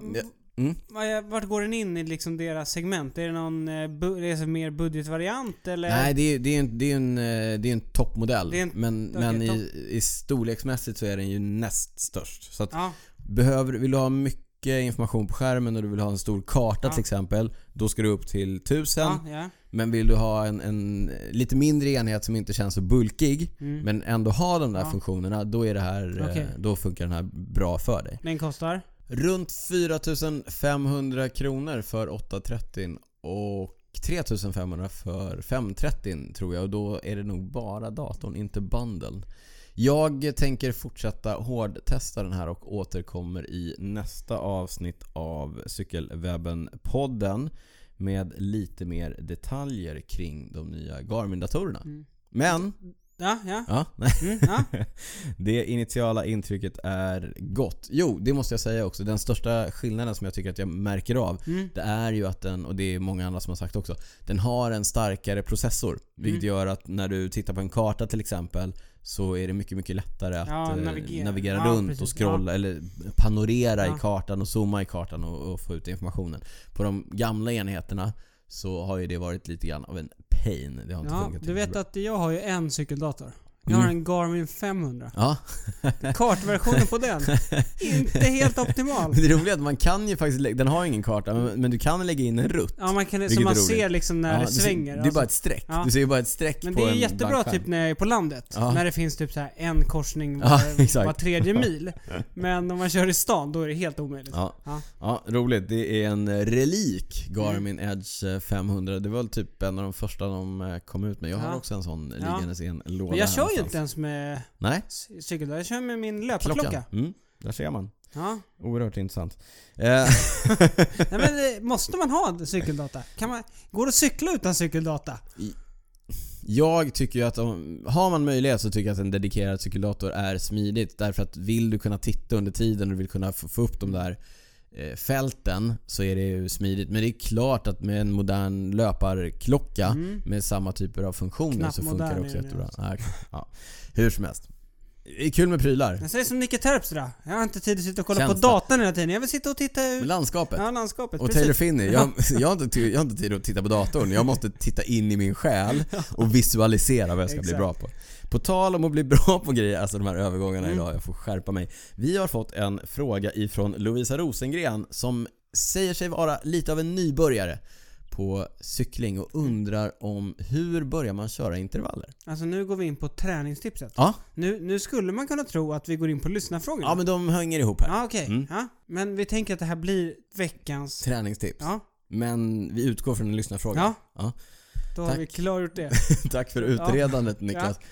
Mm. va- Vart går den in i liksom deras segment? Är det någon eh, är det mer budgetvariant eller? Nej, det är, det är en, det är en, eh, det är en toppmodell. Det är en- men okej, men i, i storleksmässigt så är den ju näst störst. Så att Ja. behöver, vill du ha mycket information på skärmen och du vill ha en stor karta Ja. till exempel, då ska du upp till 1000. Ja, ja. Men vill du ha en, en lite mindre enhet som inte känns så bulkig, Mm. men ändå ha de där funktionerna, då är det här, eh, Okej. då funkar den här bra för dig. Den kostar? Runt 4500 kronor för 830 och 3500 för 530 tror jag och då är det nog bara datorn, inte bundle. Jag tänker fortsätta hårdtesta den här och återkommer i nästa avsnitt av Cykelwebben-podden med lite mer detaljer kring de nya Garmin-datorerna. Mm. Men, Ja, ja. ja. Mm, ja. Det initiala intrycket är gott. Jo, det måste jag säga också. Den största skillnaden som jag tycker att jag märker av Mm. det är ju att den, och det är många andra som har sagt också, den har en starkare processor. Vilket Mm. gör att när du tittar på en karta till exempel så är det mycket, mycket lättare att Ja, eh, navigera. navigera Ja, runt precis. och scrolla eller panorera Ja. i kartan och zooma i kartan och, och få ut informationen. På de gamla enheterna så har ju det varit lite grann av en pain. Det har inte ja funkat du vet bra. att jag har ju en cykeldator. Jag har Mm. en Garmin 500. Ja, Kartversionen på den, inte helt optimal. men det roliga är att man kan ju faktiskt, den har ingen karta, men, du kan lägga in en rutt. Ja, man kan, så man ser liksom när Ja, det svänger. Det är alltså. bara ett streck. Ja. Du ser ju bara ett streck Men på det är jättebra bankskärm. typ när jag är på landet. Ja. När det finns typ så här en korsning var, var tredje mil. Men om man kör i stan, då är det helt omöjligt. Ja. Ja. roligt. Det är en relik, Garmin Mm. Edge eh, 500. Det var väl typ en av de första de eh, kom ut med. Jag har också en sån liggandes i en låda Men jag kör ju inte ens med Nej, c- cykeldator. Jag kör med min löparklocka. klockan. Mm, där ser man. Ja. Oerhört intressant. Eh, Nej men eh, måste man ha cykeldata? Kan man, går det att cykla utan cykeldata? Jag tycker ju att om, har man möjlighet så tycker jag att en dedikerad cykeldator är smidigt. Därför att vill du kunna titta under tiden och du vill kunna få, få upp de där fälten så är det ju smidigt. Men det är klart att med en modern löparklocka Mm. med samma typer av funktioner så funkar det också jättebra. alltså. Ja, ja. Hur som helst. Det är kul med prylar. Jag säger som Nicke Terpstra. Jag har inte tid att sitta och kolla Känsla. på datorn hela tiden. Jag vill sitta och titta ut. Landskapet. Ja, landskapet. Och precis. Taylor Finney, jag, jag, har inte, jag har inte tid att titta på datorn. Jag måste titta in i min själ och visualisera vad jag ska bli bra på. På tal om att bli bra på grejer, alltså de här övergångarna Mm. idag, jag får skärpa mig. Vi har fått en fråga ifrån Lovisa Rosengren som säger sig vara lite av en nybörjare på cykling och undrar om hur börjar man köra intervaller? Alltså nu går vi in på träningstipset. Ja, Nu, nu skulle man kunna tro att vi går in på lyssnarfrågorna. ja men de hänger ihop här. Ja, okej. Mm. Ja. Men vi tänker att det här blir veckans... Träningstips. Ja, Men vi utgår från en lyssnarfråga. ja. Ja. Då har Tack. vi klargjort det. Tack för utredandet Niklas. F-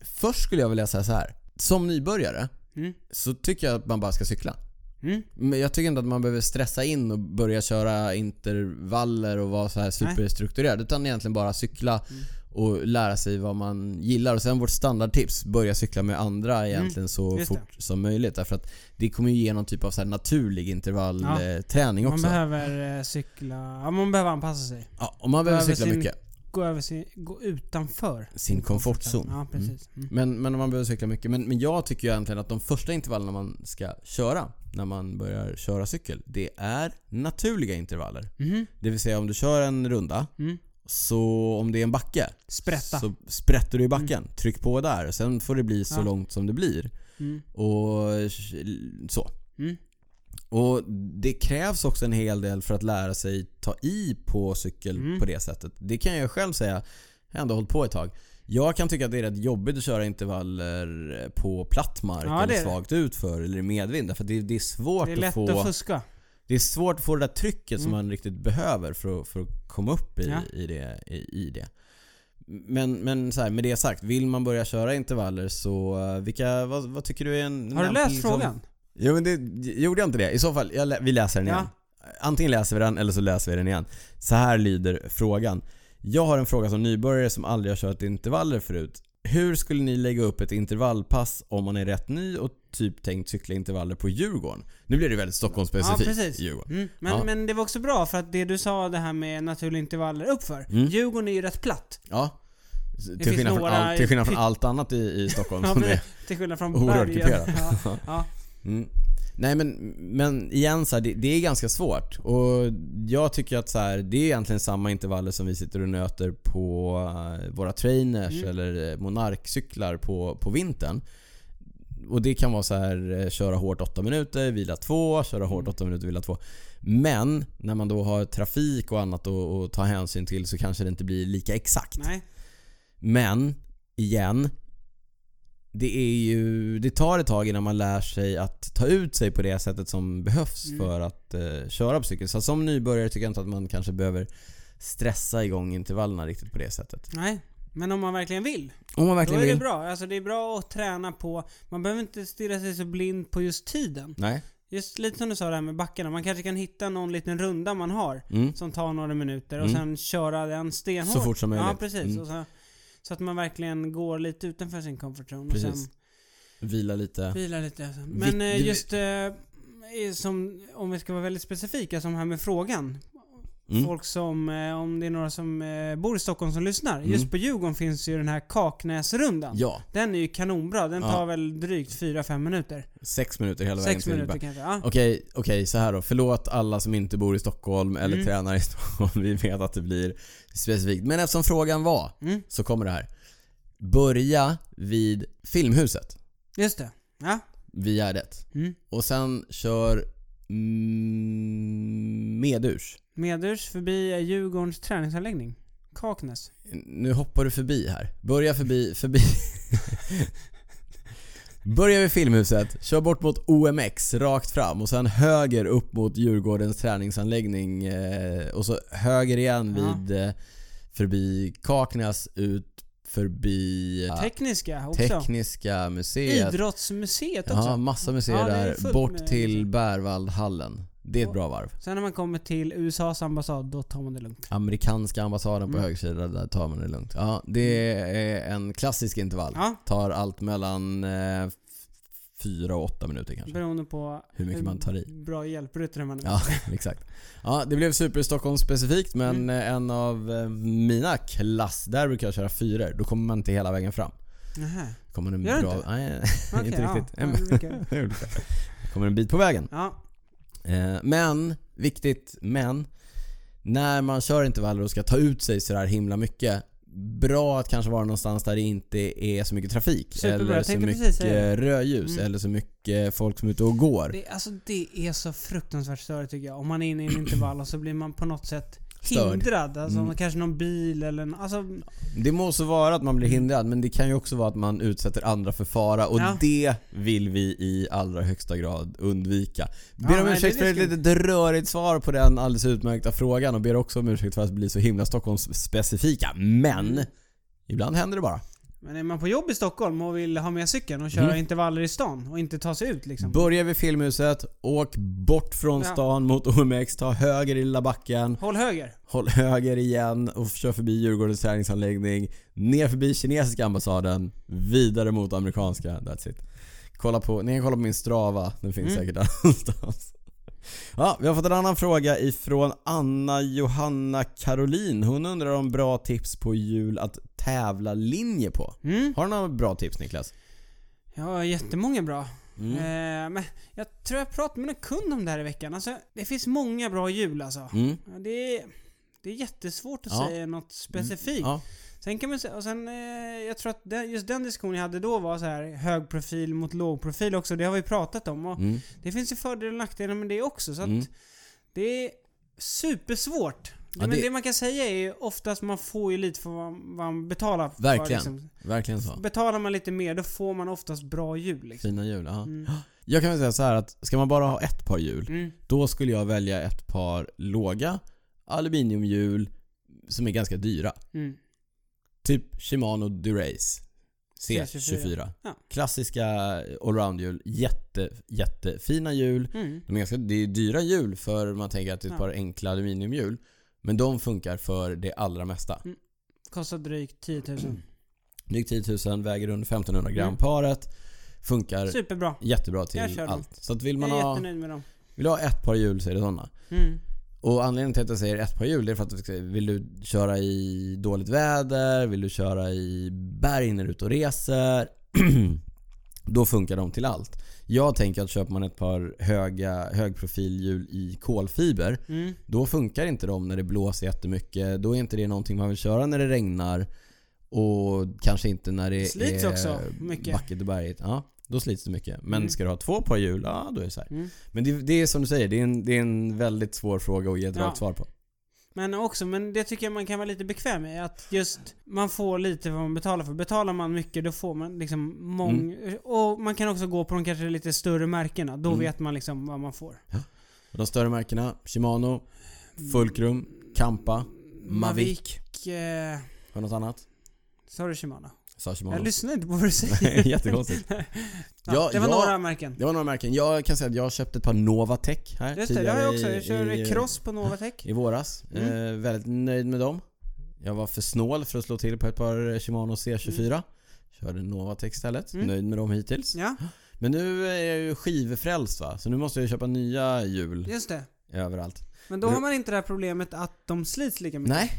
Först skulle jag vilja säga så här. Som nybörjare Mm. så tycker jag att man bara ska cykla. Mm. Men jag tycker inte att man behöver stressa in och börja köra intervaller och vara så här superstrukturerad. Utan egentligen bara cykla Mm. och lära sig vad man gillar. Och sen vårt standardtips, börja cykla med andra egentligen så Mm. Just det. fort som möjligt. Därför att det kommer ju ge någon typ av så naturlig Ja. intervallträning Man också. behöver eh, cykla... Ja, man behöver anpassa sig. Ja, och man behöver behöver cykla sin- mycket. Gå över sin... Gå utanför. Sin komfortzon. Ja, precis. Mm. Men, men man behöver cykla mycket. Men, men jag tycker ju egentligen att de första intervallerna man ska köra när man börjar köra cykel, det är naturliga intervaller. Mhm. Det vill säga om du kör en runda, Mm. så om det är en backe, Sprätta. så sprätter du i backen. Tryck på där. Sen får det bli så Ja. långt som det blir. Mm. Och så. Och det krävs också en hel del för att lära sig ta i på cykel Mm. på det sättet. Det kan jag själv säga. Jag har ändå hållit på ett tag. Jag kan tycka att det är rätt jobbigt att köra intervaller på platt mark Ja, det eller det. svagt utför eller i medvind. Därför att det, det är svårt Det är att lätt få... att fuska. Det är svårt att få det där trycket som Mm. man riktigt behöver för att, för att komma upp i, Ja. i, det, i, i det. Men, men så här, med det sagt, vill man börja köra intervaller så eh, vilka, vad, vad tycker du är en... Har du läst liksom- frågan? Jo men det, gjorde jag inte det? I så fall, jag, vi läser den igen. Antingen läser vi den eller så läser vi den igen. Så här lyder frågan. Jag har en fråga som nybörjare som aldrig har kört intervaller förut. Hur skulle ni lägga upp ett intervallpass om man är rätt ny och typ tänkt cykla intervaller på Djurgården? Nu blir det väldigt Stockholmsspecifikt. Ja, precis. Djurgården. Mm. Men, Ja. men det var också bra för att det du sa det här med naturliga intervaller uppför. Mm. Djurgården är ju rätt platt. Ja. Till finns skillnad, från all, till skillnad från allt annat i, i Stockholm Ja, som är till skillnad från oerhört kuperat. Ja, ja. Mm. Nej men, men igen så här, det, det är ganska svårt. Och jag tycker att så här, det är egentligen samma intervaller som vi sitter och nöter på eh, våra trainers Mm. eller eh, monarkcyklar på, på vintern. Och det kan vara så här eh, köra hårt 8 minuter, vila 2, köra hårt Mm. 8 minuter, vila 2. Men när man då har trafik och annat att ta hänsyn till så kanske det inte blir lika exakt. Nej. Men, igen. Det är ju, det tar ett tag innan man lär sig att ta ut sig på det sättet som behövs Mm. för att eh, köra på cykel. Så som nybörjare tycker jag inte att man kanske behöver stressa igång intervallerna riktigt på det sättet. Nej. Men om man verkligen vill. Om man Då verkligen är det vill. bra. Alltså det är bra att träna på... Man behöver inte stirra sig så blind på just tiden. Nej. Just lite som du sa det här med backarna. Man kanske kan hitta någon liten runda man har. Mm. Som tar några minuter och Mm. sen köra den stenhårt. Så fort som möjligt. Ja, precis. Mm. Och så, så att man verkligen går lite utanför sin comfort zone. Och Precis. sen Vila lite. vila lite. Alltså. Men Vi- eh, vi- just eh, som, om vi ska vara väldigt specifika, som här med frågan. Mm. Folk som, eh, om det är några som eh, bor i Stockholm som lyssnar. Mm. Just på Djurgården finns ju den här Kaknäsrundan. Ja, Den är ju kanonbra. Den Ja. tar väl drygt 4-5 minuter. sex minuter hela vägen Sex till minuter kanske. Ja. Okej, okej så här då. Förlåt alla som inte bor i Stockholm eller Mm. tränar i Stockholm. Vi vet att det blir specifikt. Men eftersom frågan var Mm, så kommer det här. Börja vid Filmhuset, just det. Ja. vid Gärdet. Mm. Och sen kör mm, medurs. Medurs förbi Djurgårdens träningsanläggning. Kaknäs. Nu hoppar du förbi här. Börja förbi, förbi. Börja vid Filmhuset, kör bort mot OMX rakt fram och sen höger upp mot Djurgårdens träningsanläggning eh, och så höger igen Ja. vid eh, förbi Kaknäs ut förbi eh, Tekniska också. Tekniska museet. Idrottsmuseet också. Ja, massa museer Ja, där. Bort till. Bärvaldhallen. Det är ett bra varv. Sen när man kommer till USAs ambassad, då tar man det lugnt. Amerikanska ambassaden på Mm. höger sida, där tar man det lugnt. Ja, det är en klassisk intervall. Ja, Tar allt mellan eh, f- fyra och åtta minuter kanske. beroende på Hur mycket man tar i. bra hjälpryttare man är. Ja, exakt. Ja, det blev super Stockholm specifikt men Mm. eh, en av eh, mina klass, där brukar jag köra fyror. Då kommer man inte hela vägen fram. Nähä. Kommer en Gör bra... inte? Nej, Okej, inte ja. riktigt. Ja, kommer en bit på vägen. Ja. Eh, men, viktigt men. När man kör intervaller och ska ta ut sig sådär himla mycket. Bra att kanske vara någonstans där det inte är så mycket trafik. Superbra, eller så mycket rödljus. Mm. Eller så mycket folk som är ute och går. Det, alltså det är så fruktansvärt störigt tycker jag. Om man är inne i en intervall och så blir man på något sätt Störd. hindrad. Alltså Mm. kanske någon bil eller en, alltså, Det må så vara att man blir hindrad men det kan ju också vara att man utsätter andra för fara och Ja. det vill vi i allra högsta grad undvika. Ja, Ber om nej, ursäkt för ett litet rörigt svar på den alldeles utmärkta frågan och ber också om ursäkt för att bli så himla Stockholmsspecifika. Men Mm. ibland händer det bara. Men är man på jobb i Stockholm och vill ha med cykeln och köra Mm. intervaller i stan och inte ta sig ut liksom. Börja vid Filmhuset, åk bort från Ja. stan mot OMX, ta höger i lilla backen, Håll höger. håll höger igen och kör förbi Djurgårdens träningsanläggning, ner förbi kinesiska ambassaden, vidare mot amerikanska, that's it. Kolla på, ni kan kolla på min strava, den finns Mm. säkert där någonstans. Ja, vi har fått en annan fråga ifrån Anna Johanna Caroline. Hon undrar om bra tips på hjul att tävla linje på. Mm. Har du några bra tips Niklas? Ja, jättemånga bra. Mm. Eh, men jag tror jag pratade med en kund om det här i veckan. Alltså, det finns många bra hjul alltså. Mm. Det är, det är jättesvårt att Ja. säga något specifikt. Ja. Sen kan man säga, och sen, eh, jag tror att den, just den diskussionen jag hade då var så här hög profil mot låg profil också. Det har vi pratat om. Och Mm. Det finns ju fördelar och nackdelar med det också. Så att Mm. det är supersvårt. Ja, Men det- det... man kan säga är ju oftast man får ju lite för vad man betalar för. Verkligen. Liksom. Verkligen så. Betalar man lite mer då får man oftast bra hjul liksom. Fina hjul, ja. Mm. Jag kan väl säga så här att ska man bara ha ett par hjul, Mm. då skulle jag välja ett par låga aluminiumhjul som är ganska dyra. Mm. Typ Shimano Durace C24. Ja. Klassiska allroundhjul, jätte, jättefina hjul. Mm. De är ganska, det är dyra hjul för man tänker att det är ett Ja. par enkla aluminiumhjul. Men de funkar för det allra mesta. Kostar drygt 10 000. Drygt 10 000, väger under 1500 gram Mm. paret. Funkar Superbra. jättebra till allt. Så att vill man ha, vill ha ett par hjul så är det sådana. Mm. Och anledningen till att jag säger ett par hjul är för att vill du köra i dåligt väder, vill du köra i berg när du är ute och reser Då funkar de till allt. Jag tänker att köper man ett par höga, högprofilhjul i kolfiber Mm. Då funkar inte de när det blåser jättemycket. Då är inte det någonting man vill köra när det regnar Och kanske inte när det Slits är också mycket. backigt och bergigt. Ja, då slits det mycket. Men Mm. ska du ha två par hjul, ja då är det så. Mm. Men det, det är som du säger, det är en, det är en väldigt svår fråga att ge ett Ja. rakt svar på. Men också, men det tycker jag man kan vara lite bekväm med. Att just man får lite vad man betalar för. Betalar man mycket då får man liksom mång... Och man kan också gå på de kanske lite större märkena. Då Mm. vet man liksom vad man får. Och de större märkena, Shimano, Fulcrum, Kampa, Mavic. Eh, Har något annat? sa du Shimano? Jag sa Jag lyssnar inte på vad du säger. Jättekonstigt. ja, Ja, det var jag- några märken. Det var några märken. Jag kan säga att jag har köpt ett par Novatech här Just det, det har jag också. Jag kör i, cross på Novatech. i våras. Mm. Eh, väldigt nöjd med dem. Jag var för snål för att slå till på ett par Shimano C24. Körde Novatech istället. Mm. Nöjd med dem hittills. Ja, Men nu är jag ju skivfrälst va, så nu måste jag köpa nya hjul just det. överallt. Men då har man inte det här problemet att de slits lika mycket. Nej,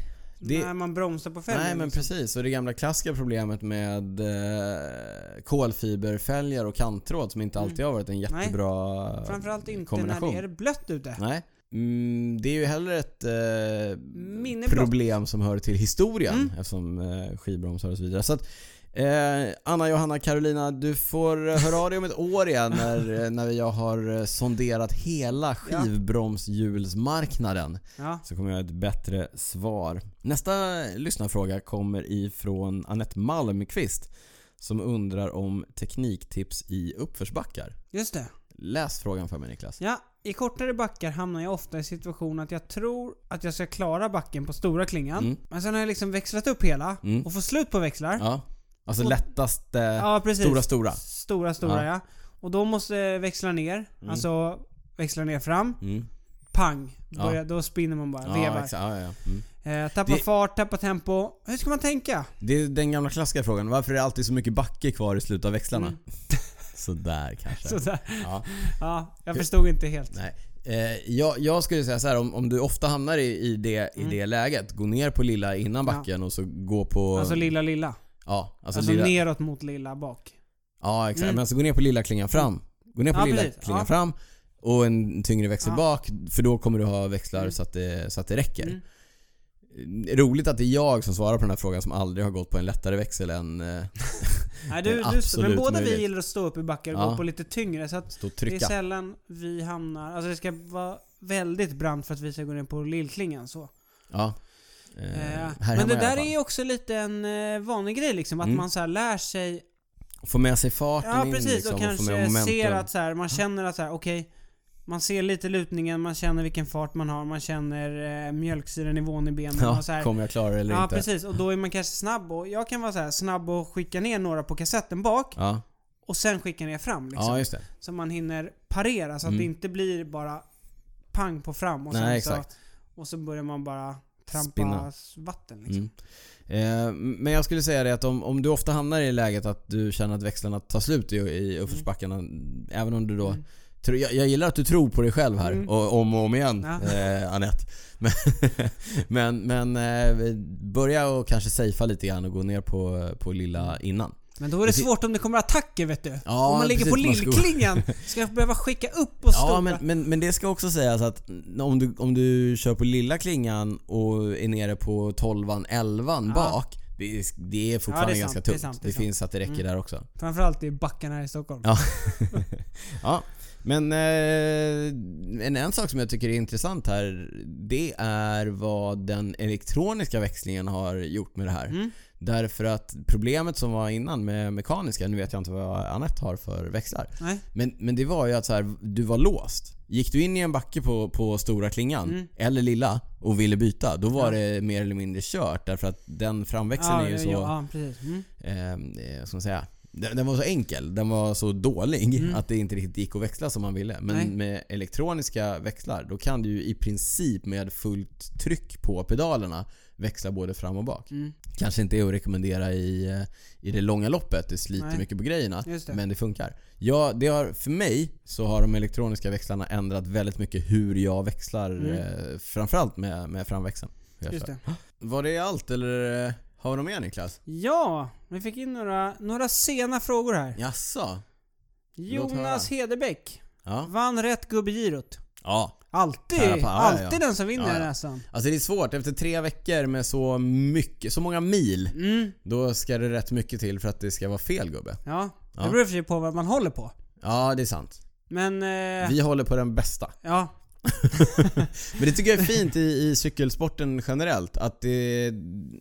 det- När man bromsar på fälgen. Nej men liksom. precis, och det gamla klassiska problemet med eh, kolfiberfälgar och kanttråd som inte Mm. alltid har varit en jättebra Framförallt inte kombination. när det är blött ute. Nej. Mm, det är ju heller ett eh, problem som hör till historien Mm. eftersom eh, skivbromsar och så vidare. Så att, eh, Anna, Johanna, Carolina, du får höra av dig om ett år igen när, när jag har eh, sonderat hela skivbromshjulsmarknaden. Ja. Så kommer jag ha ett bättre svar. Nästa lyssnarfråga kommer ifrån Annette Malmqvist som undrar om tekniktips i uppförsbackar. Just det. Läs frågan för mig Niklas. Ja, i kortare backar hamnar jag ofta i situationen att jag tror att jag ska klara backen på stora klingan. Mm. Men sen har jag liksom växlat upp hela Mm. och får slut på växlar. Ja. Alltså Och- lättast eh, Ja, precis. stora stora. Stora, stora ja. Och då måste växla ner. Mm. Alltså växla ner fram. Mm. Pang. Ja. Börjar, Då spinner man bara. Ja, vevar. Ja, ja, ja. Mm. Eh, tappa Det- fart, tappa tempo. Hur ska man tänka? Det är den gamla klassiska frågan. Varför är det alltid så mycket backe kvar i slutet av växlarna? Mm. Sådär kanske. Sådär. Ja. Ja, jag förstod inte helt. Nej. Eh, jag, jag skulle säga så här, om, om du ofta hamnar i, i, det, i Mm. det läget, gå ner på lilla innan Ja. backen och så gå på... Alltså lilla, lilla. Ja, alltså, Alltså, lilla, neråt mot lilla bak. Ja exakt, Mm. men alltså gå ner på lilla klingan fram. Gå ner på Ja, lilla precis. klingan Ja. fram och en tyngre växel Ja. bak för då kommer du ha växlar Mm. så, att det, så att det räcker. Mm. Roligt att det är jag som svarar på den här frågan som aldrig har gått på en lättare växel än eh, Nej, du, du, men båda möjligt. vi gillar att stå upp i backar och Ja. gå på lite tyngre så att det är sällan vi hamnar... Alltså det ska vara väldigt brant för att vi ska gå ner på lillklingan så. Ja. Eh, men det där är ju också lite en eh, vanlig grej liksom, att Mm. man så lär sig... Få med sig farten Ja in precis, liksom, och få kanske ser att så här, man känner att så här, okej, man ser lite lutningen, man känner vilken fart man har, man känner eh, mjölksyrenivån i benen Ja, och så här. kommer jag klara det eller Ja inte? precis, och då är man kanske snabb och jag kan vara så här snabb och skicka ner några på kassetten bak Ja, och sen skicka ner fram liksom. ja just det. Så man hinner parera så att Mm. det inte blir bara pang på fram och sen Nej så, exakt. och så börjar man bara trampa vatten liksom. Mm. Eh, men jag skulle säga det att om, om du ofta hamnar i läget att du känner att växlarna tar slut i, i uppförsbackarna, även om du då Mm. Tror- Jag, jag gillar att du tror på dig själv här, Mm. och, om och om igen Ja. eh, Anette. Men, men, men eh, börja och kanske safea lite grann och gå ner på, på lilla innan. Men då är det svårt om det kommer attacker vet du. Ja, om man ligger på precis, ska- lillklingan, ska jag behöva skicka upp och stora. Ja men, men, men det ska också sägas att om du, om du kör på lilla klingan och är nere på 12an, 11an Ja. bak det är, det är fortfarande Ja, det är ganska sant, det är tungt. sant, Det, det finns att det räcker Mm. där också. Framförallt i backarna här i Stockholm. Ja. ja, men eh, en, en sak som jag tycker är intressant här Det är vad den elektroniska växlingen har gjort med det här. Mm. Därför att problemet som var innan med mekaniska, nu vet jag inte vad Anette har för växlar. Nej. Men, men det var ju att så här, du var låst. Gick du in i en backe på, på stora klingan, Mm. eller lilla, och ville byta, då var Ja. det mer eller mindre kört. Därför att den framväxeln ja, är ju så... Ja. Mm. Eh, eh, ska man säga, den, den var så enkel, den var så dålig Mm. att det inte riktigt gick att växla som man ville. Men Nej. med elektroniska växlar, då kan du ju i princip med fullt tryck på pedalerna växla både fram och bak. Mm. Kanske inte är att rekommendera i, eh, i det långa loppet, det sliter Nej. mycket på grejerna. Det. Men det funkar. Ja, det har, för mig så har de elektroniska växlarna ändrat väldigt mycket hur jag växlar, Mm. eh, framförallt med, med framväxeln. Just det. Var det allt eller eh, har vi något mer Niklas? Ja, vi fick in några, några sena frågor här. Jaså? Jonas Hedebäck. Ja. Vann rätt gubbegirot. Ja. Alltid, Kära pa- ja, alltid ja. den som vinner Ja, ja. nästan. Alltså det är svårt, efter tre veckor med så mycket, så många mil, Mm, då ska det rätt mycket till för att det ska vara fel gubbe. ja. Ja. Det beror för sig på vad man håller på. Ja, det är sant. Men, eh, Vi håller på den bästa. ja. Men det tycker jag är fint i, i cykelsporten generellt. Att det,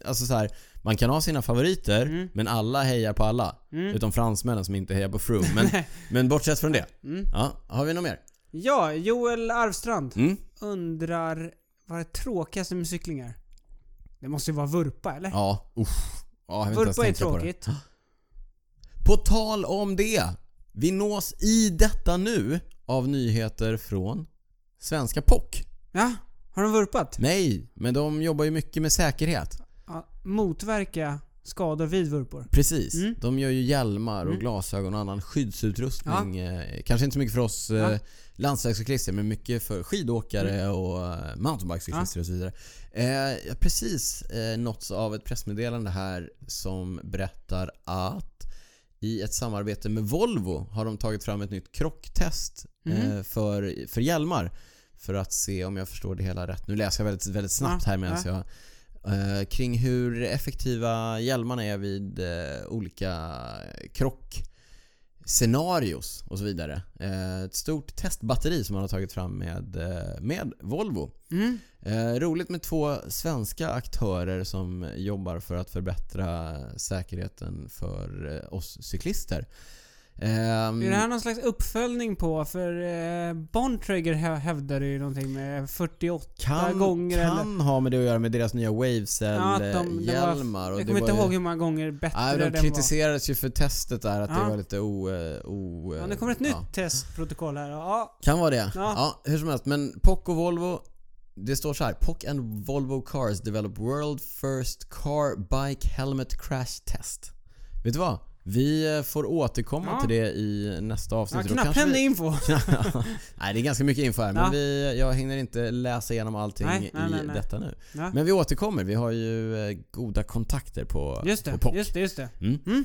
alltså så här, man kan ha sina favoriter, Mm. men alla hejar på alla. Mm. Utom fransmännen som inte hejar på Froome. Men, men bortsett från det. Mm. Ja, har vi något mer? Ja, Joel Arvstrand Mm? undrar vad är det tråkigaste med cyklingar? Det måste ju vara vurpa, eller? Ja, usch. Ja, vurpa är tänka på tråkigt. På tal om det. Vi nås i detta nu av nyheter från svenska POC. Ja, har de vurpat? Nej, men de jobbar ju mycket med säkerhet. Ja, motverka skador vid vurpor. Precis. Mm. De gör ju hjälmar och Mm. glasögon och annan skyddsutrustning. Eh, kanske inte så mycket för oss eh, Ja. landsvägscyklister men mycket för skidåkare Mm. och eh, mountainbikecyklister och så vidare. Eh, jag har precis eh, nåtts av ett pressmeddelande här som berättar att i ett samarbete med Volvo har de tagit fram ett nytt krocktest eh, Mhm. för, för hjälmar. För att se om jag förstår det hela rätt. Nu läser jag väldigt, väldigt snabbt Ja, här medan ja. jag Eh, kring hur effektiva hjälmarna är vid eh, olika krockscenarios och så vidare. Eh, ett stort testbatteri som man har tagit fram med, eh, med Volvo. Mm. Eh, roligt med två svenska aktörer som jobbar för att förbättra säkerheten för eh, oss cyklister. Ehm, Är det här någon slags uppföljning på? För eh, Bontrager hä- hävdade ju någonting med 48 kan, gånger eller... kan ha med det att göra med deras nya Ja, de- Wavecell-hjälmar. Jag kommer inte ihåg hur många gånger bättre Nej, de den var. kritiserades ju för testet där, att Ja. det var lite o... eh, o Ja, det kommer ett nytt ja. testprotokoll här. Ja, Kan vara det. Ja. Ja. hur som helst. Men POC och Volvo. Det står så här. POC and Volvo cars develop world first car bike helmet crash test. Vet du vad? Vi eh, får återkomma Ja. till det i nästa Ja, avsnitt. Kanske knapphändig vi- info. Nej, det är ganska mycket info här, men Ja. vi, jag hinner inte läsa igenom allting Nej, nej, i nej, detta nu. Ja. Men vi återkommer, vi har ju eh, goda kontakter på, Just på det, POC. just det, just det. Mm. Mm.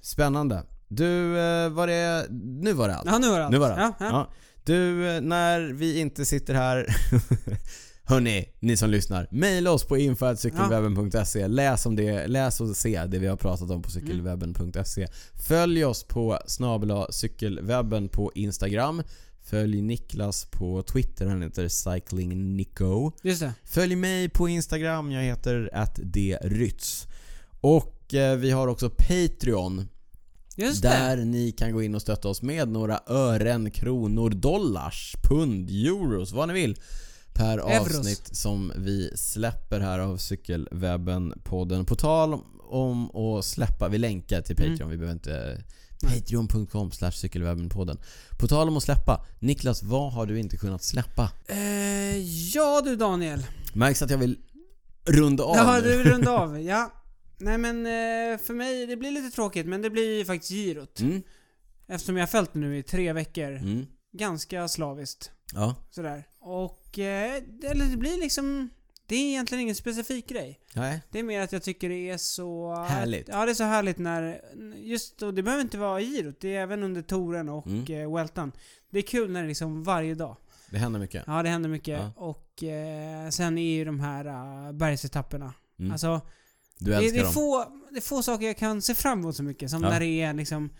Spännande. Du, eh, var det... Nu var det allt. Ja, nu var det allt. Nu var det Ja, allt. ja. Ja. Du, när vi inte sitter här Hörni, ni som lyssnar. Maila oss på info.cykelwebben.se. Läs om det, läs och se det vi har pratat om på cykelwebben.se. Följ oss på snabela cykelwebben på Instagram. Följ Niklas på Twitter, han heter cyclingnico. Följ mig på Instagram, jag heter attdrytz. Och eh, vi har också Patreon. Just Där det. ni kan gå in och stötta oss med några ören, kronor, dollars, pund, euros, vad ni vill. Per Euros. avsnitt som vi släpper här av Cykelwebben-podden. På tal om att släppa, vi länkar till Patreon, Mm. vi behöver inte... Patreon.com slash cykelwebbenpodden. På tal om att släppa, Niklas, vad har du inte kunnat släppa? Eh, ja du Daniel. Märks att jag vill runda av Ja, du vill runda av. Ja. Nej men eh, för mig, det blir lite tråkigt men det blir ju faktiskt girot. Mm, Eftersom jag har följt det nu i tre veckor. mm, Ganska slaviskt. ja, Sådär. Och, eh, det- eller det blir liksom... Det är egentligen ingen specifik grej. nej, Det är mer att jag tycker det är så... Härligt. Ja, det är så härligt när... Just och det behöver inte vara girot. Det är även under touren och Mm. mm. Weltan. Det är kul när det är liksom varje dag. det händer mycket. Ja, det händer mycket. Ja. Och eh, sen är ju de här uh, bergsetapperna. Mm. Alltså, Du det, älskar det, är dem. få, det är få saker jag kan se fram emot så mycket som Ja. när det är liksom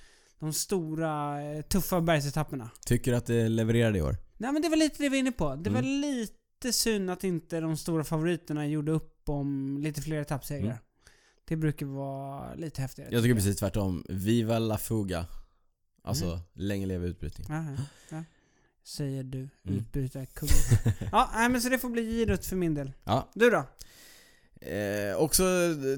de stora, eh, tuffa bergsetapperna. Tycker att det levererade i år? Nej men det var lite det vi var inne på. Det var Mm. lite synd att inte de stora favoriterna gjorde upp om lite fler etappsegrar. Mm. Det brukar vara lite häftigare. Jag tycker precis tvärtom. Viva la fuga. Alltså, Mm. länge leve utbrytning. Ja, ja, ja. Säger du, Mm. utbrytarkungen. ja, nej men så det får bli girot för min del. Ja. Du då? Eh, också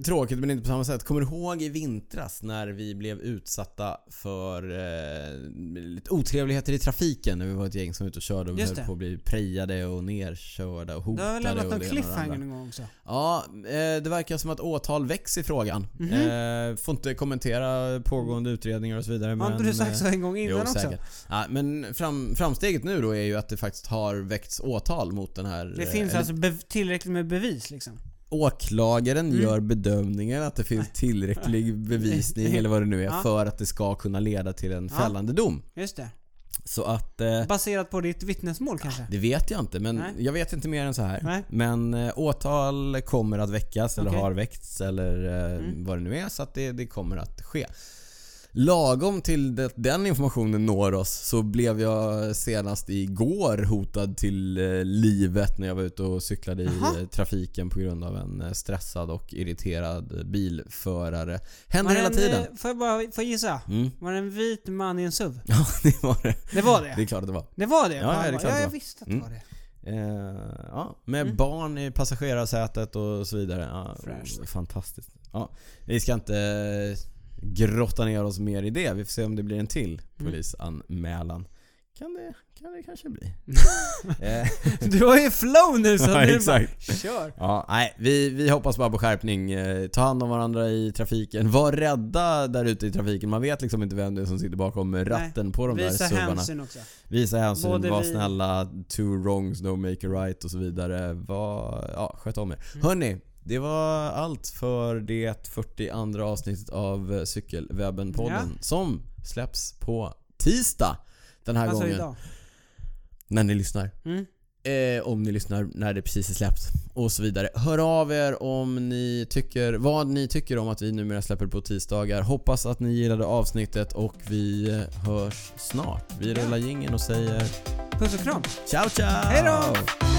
tråkigt men inte på samma sätt. Kommer du ihåg i vintras när vi blev utsatta för eh, lite otrevligheter i trafiken när vi var ett gäng som var ute och körde och vi höll på att bli prejade och nerkörda och Du hotade har lämnat och någon cliffhanger någon gång också. Ja, eh, det verkar som att åtal väcks i frågan. Mhm. Eh, får inte kommentera pågående utredningar och så vidare. Har inte du sagt eh, så en gång innan Jo, också? säkert. Ja, men fram, framsteget nu då är ju att det faktiskt har väckts åtal mot den här... Det eh, finns eller alltså tillräckligt med bevis liksom. Åklagaren Mm. gör bedömningen att det finns tillräcklig bevisning eller vad det nu är Ja. för att det ska kunna leda till en Ja. fällande dom. Just det. Så att... Eh, Baserat på ditt vittnesmål kanske? det vet jag inte, men Nej. jag vet inte mer än så här. Nej. Men eh, åtal kommer att väckas eller Okej. har väckts eller eh, Mm. vad det nu är så att det, det kommer att ske. Lagom till det, den informationen når oss så blev jag senast igår hotad till eh, livet när jag var ute och cyklade i Jaha. eh, trafiken på grund av en eh, stressad och irriterad bilförare. Händer hela en, tiden. Får jag bara får jag gissa? Mm. Var det en vit man i en SUV? Ja, det var det. Det var det? Det är klart att det var. Det var det? Ja, det är klart ja jag visste att det Mm. var det. Eh, ja, med Mm. barn i passagerarsätet och så vidare. Ja, Fräscht. fantastiskt. Ja, vi ska inte grotta ner oss mer i det. Vi får se om det blir en till Mm. polisanmälan. Kan det, kan det kanske bli. Eh, Du har ju flow nu så Ja, nu exakt. bara, kör. ja, nej, vi, vi hoppas bara på skärpning. Eh, Ta hand om varandra i trafiken. Var rädda där ute i trafiken. Man vet liksom inte vem det är som sitter bakom ratten på de Visa där SUVarna. hänsyn också. Visa hänsyn, Både var vi- snälla, two wrongs, no make a right och så vidare. Var, ja, sköt om er. Mm. Hörni, det var allt för det 42 avsnittet av Cykelwebben-podden som släpps på tisdag den här Alltså gången. idag. När ni lyssnar. Mm. Eh, om ni lyssnar när det precis är släppt. Och så vidare. Hör av er om ni tycker, vad ni tycker om att vi numera släpper på tisdagar. Hoppas att ni gillade avsnittet och vi hörs snart. Vi Ja. rullar jingeln och säger Puss och kram. Ciao ciao! Hej då!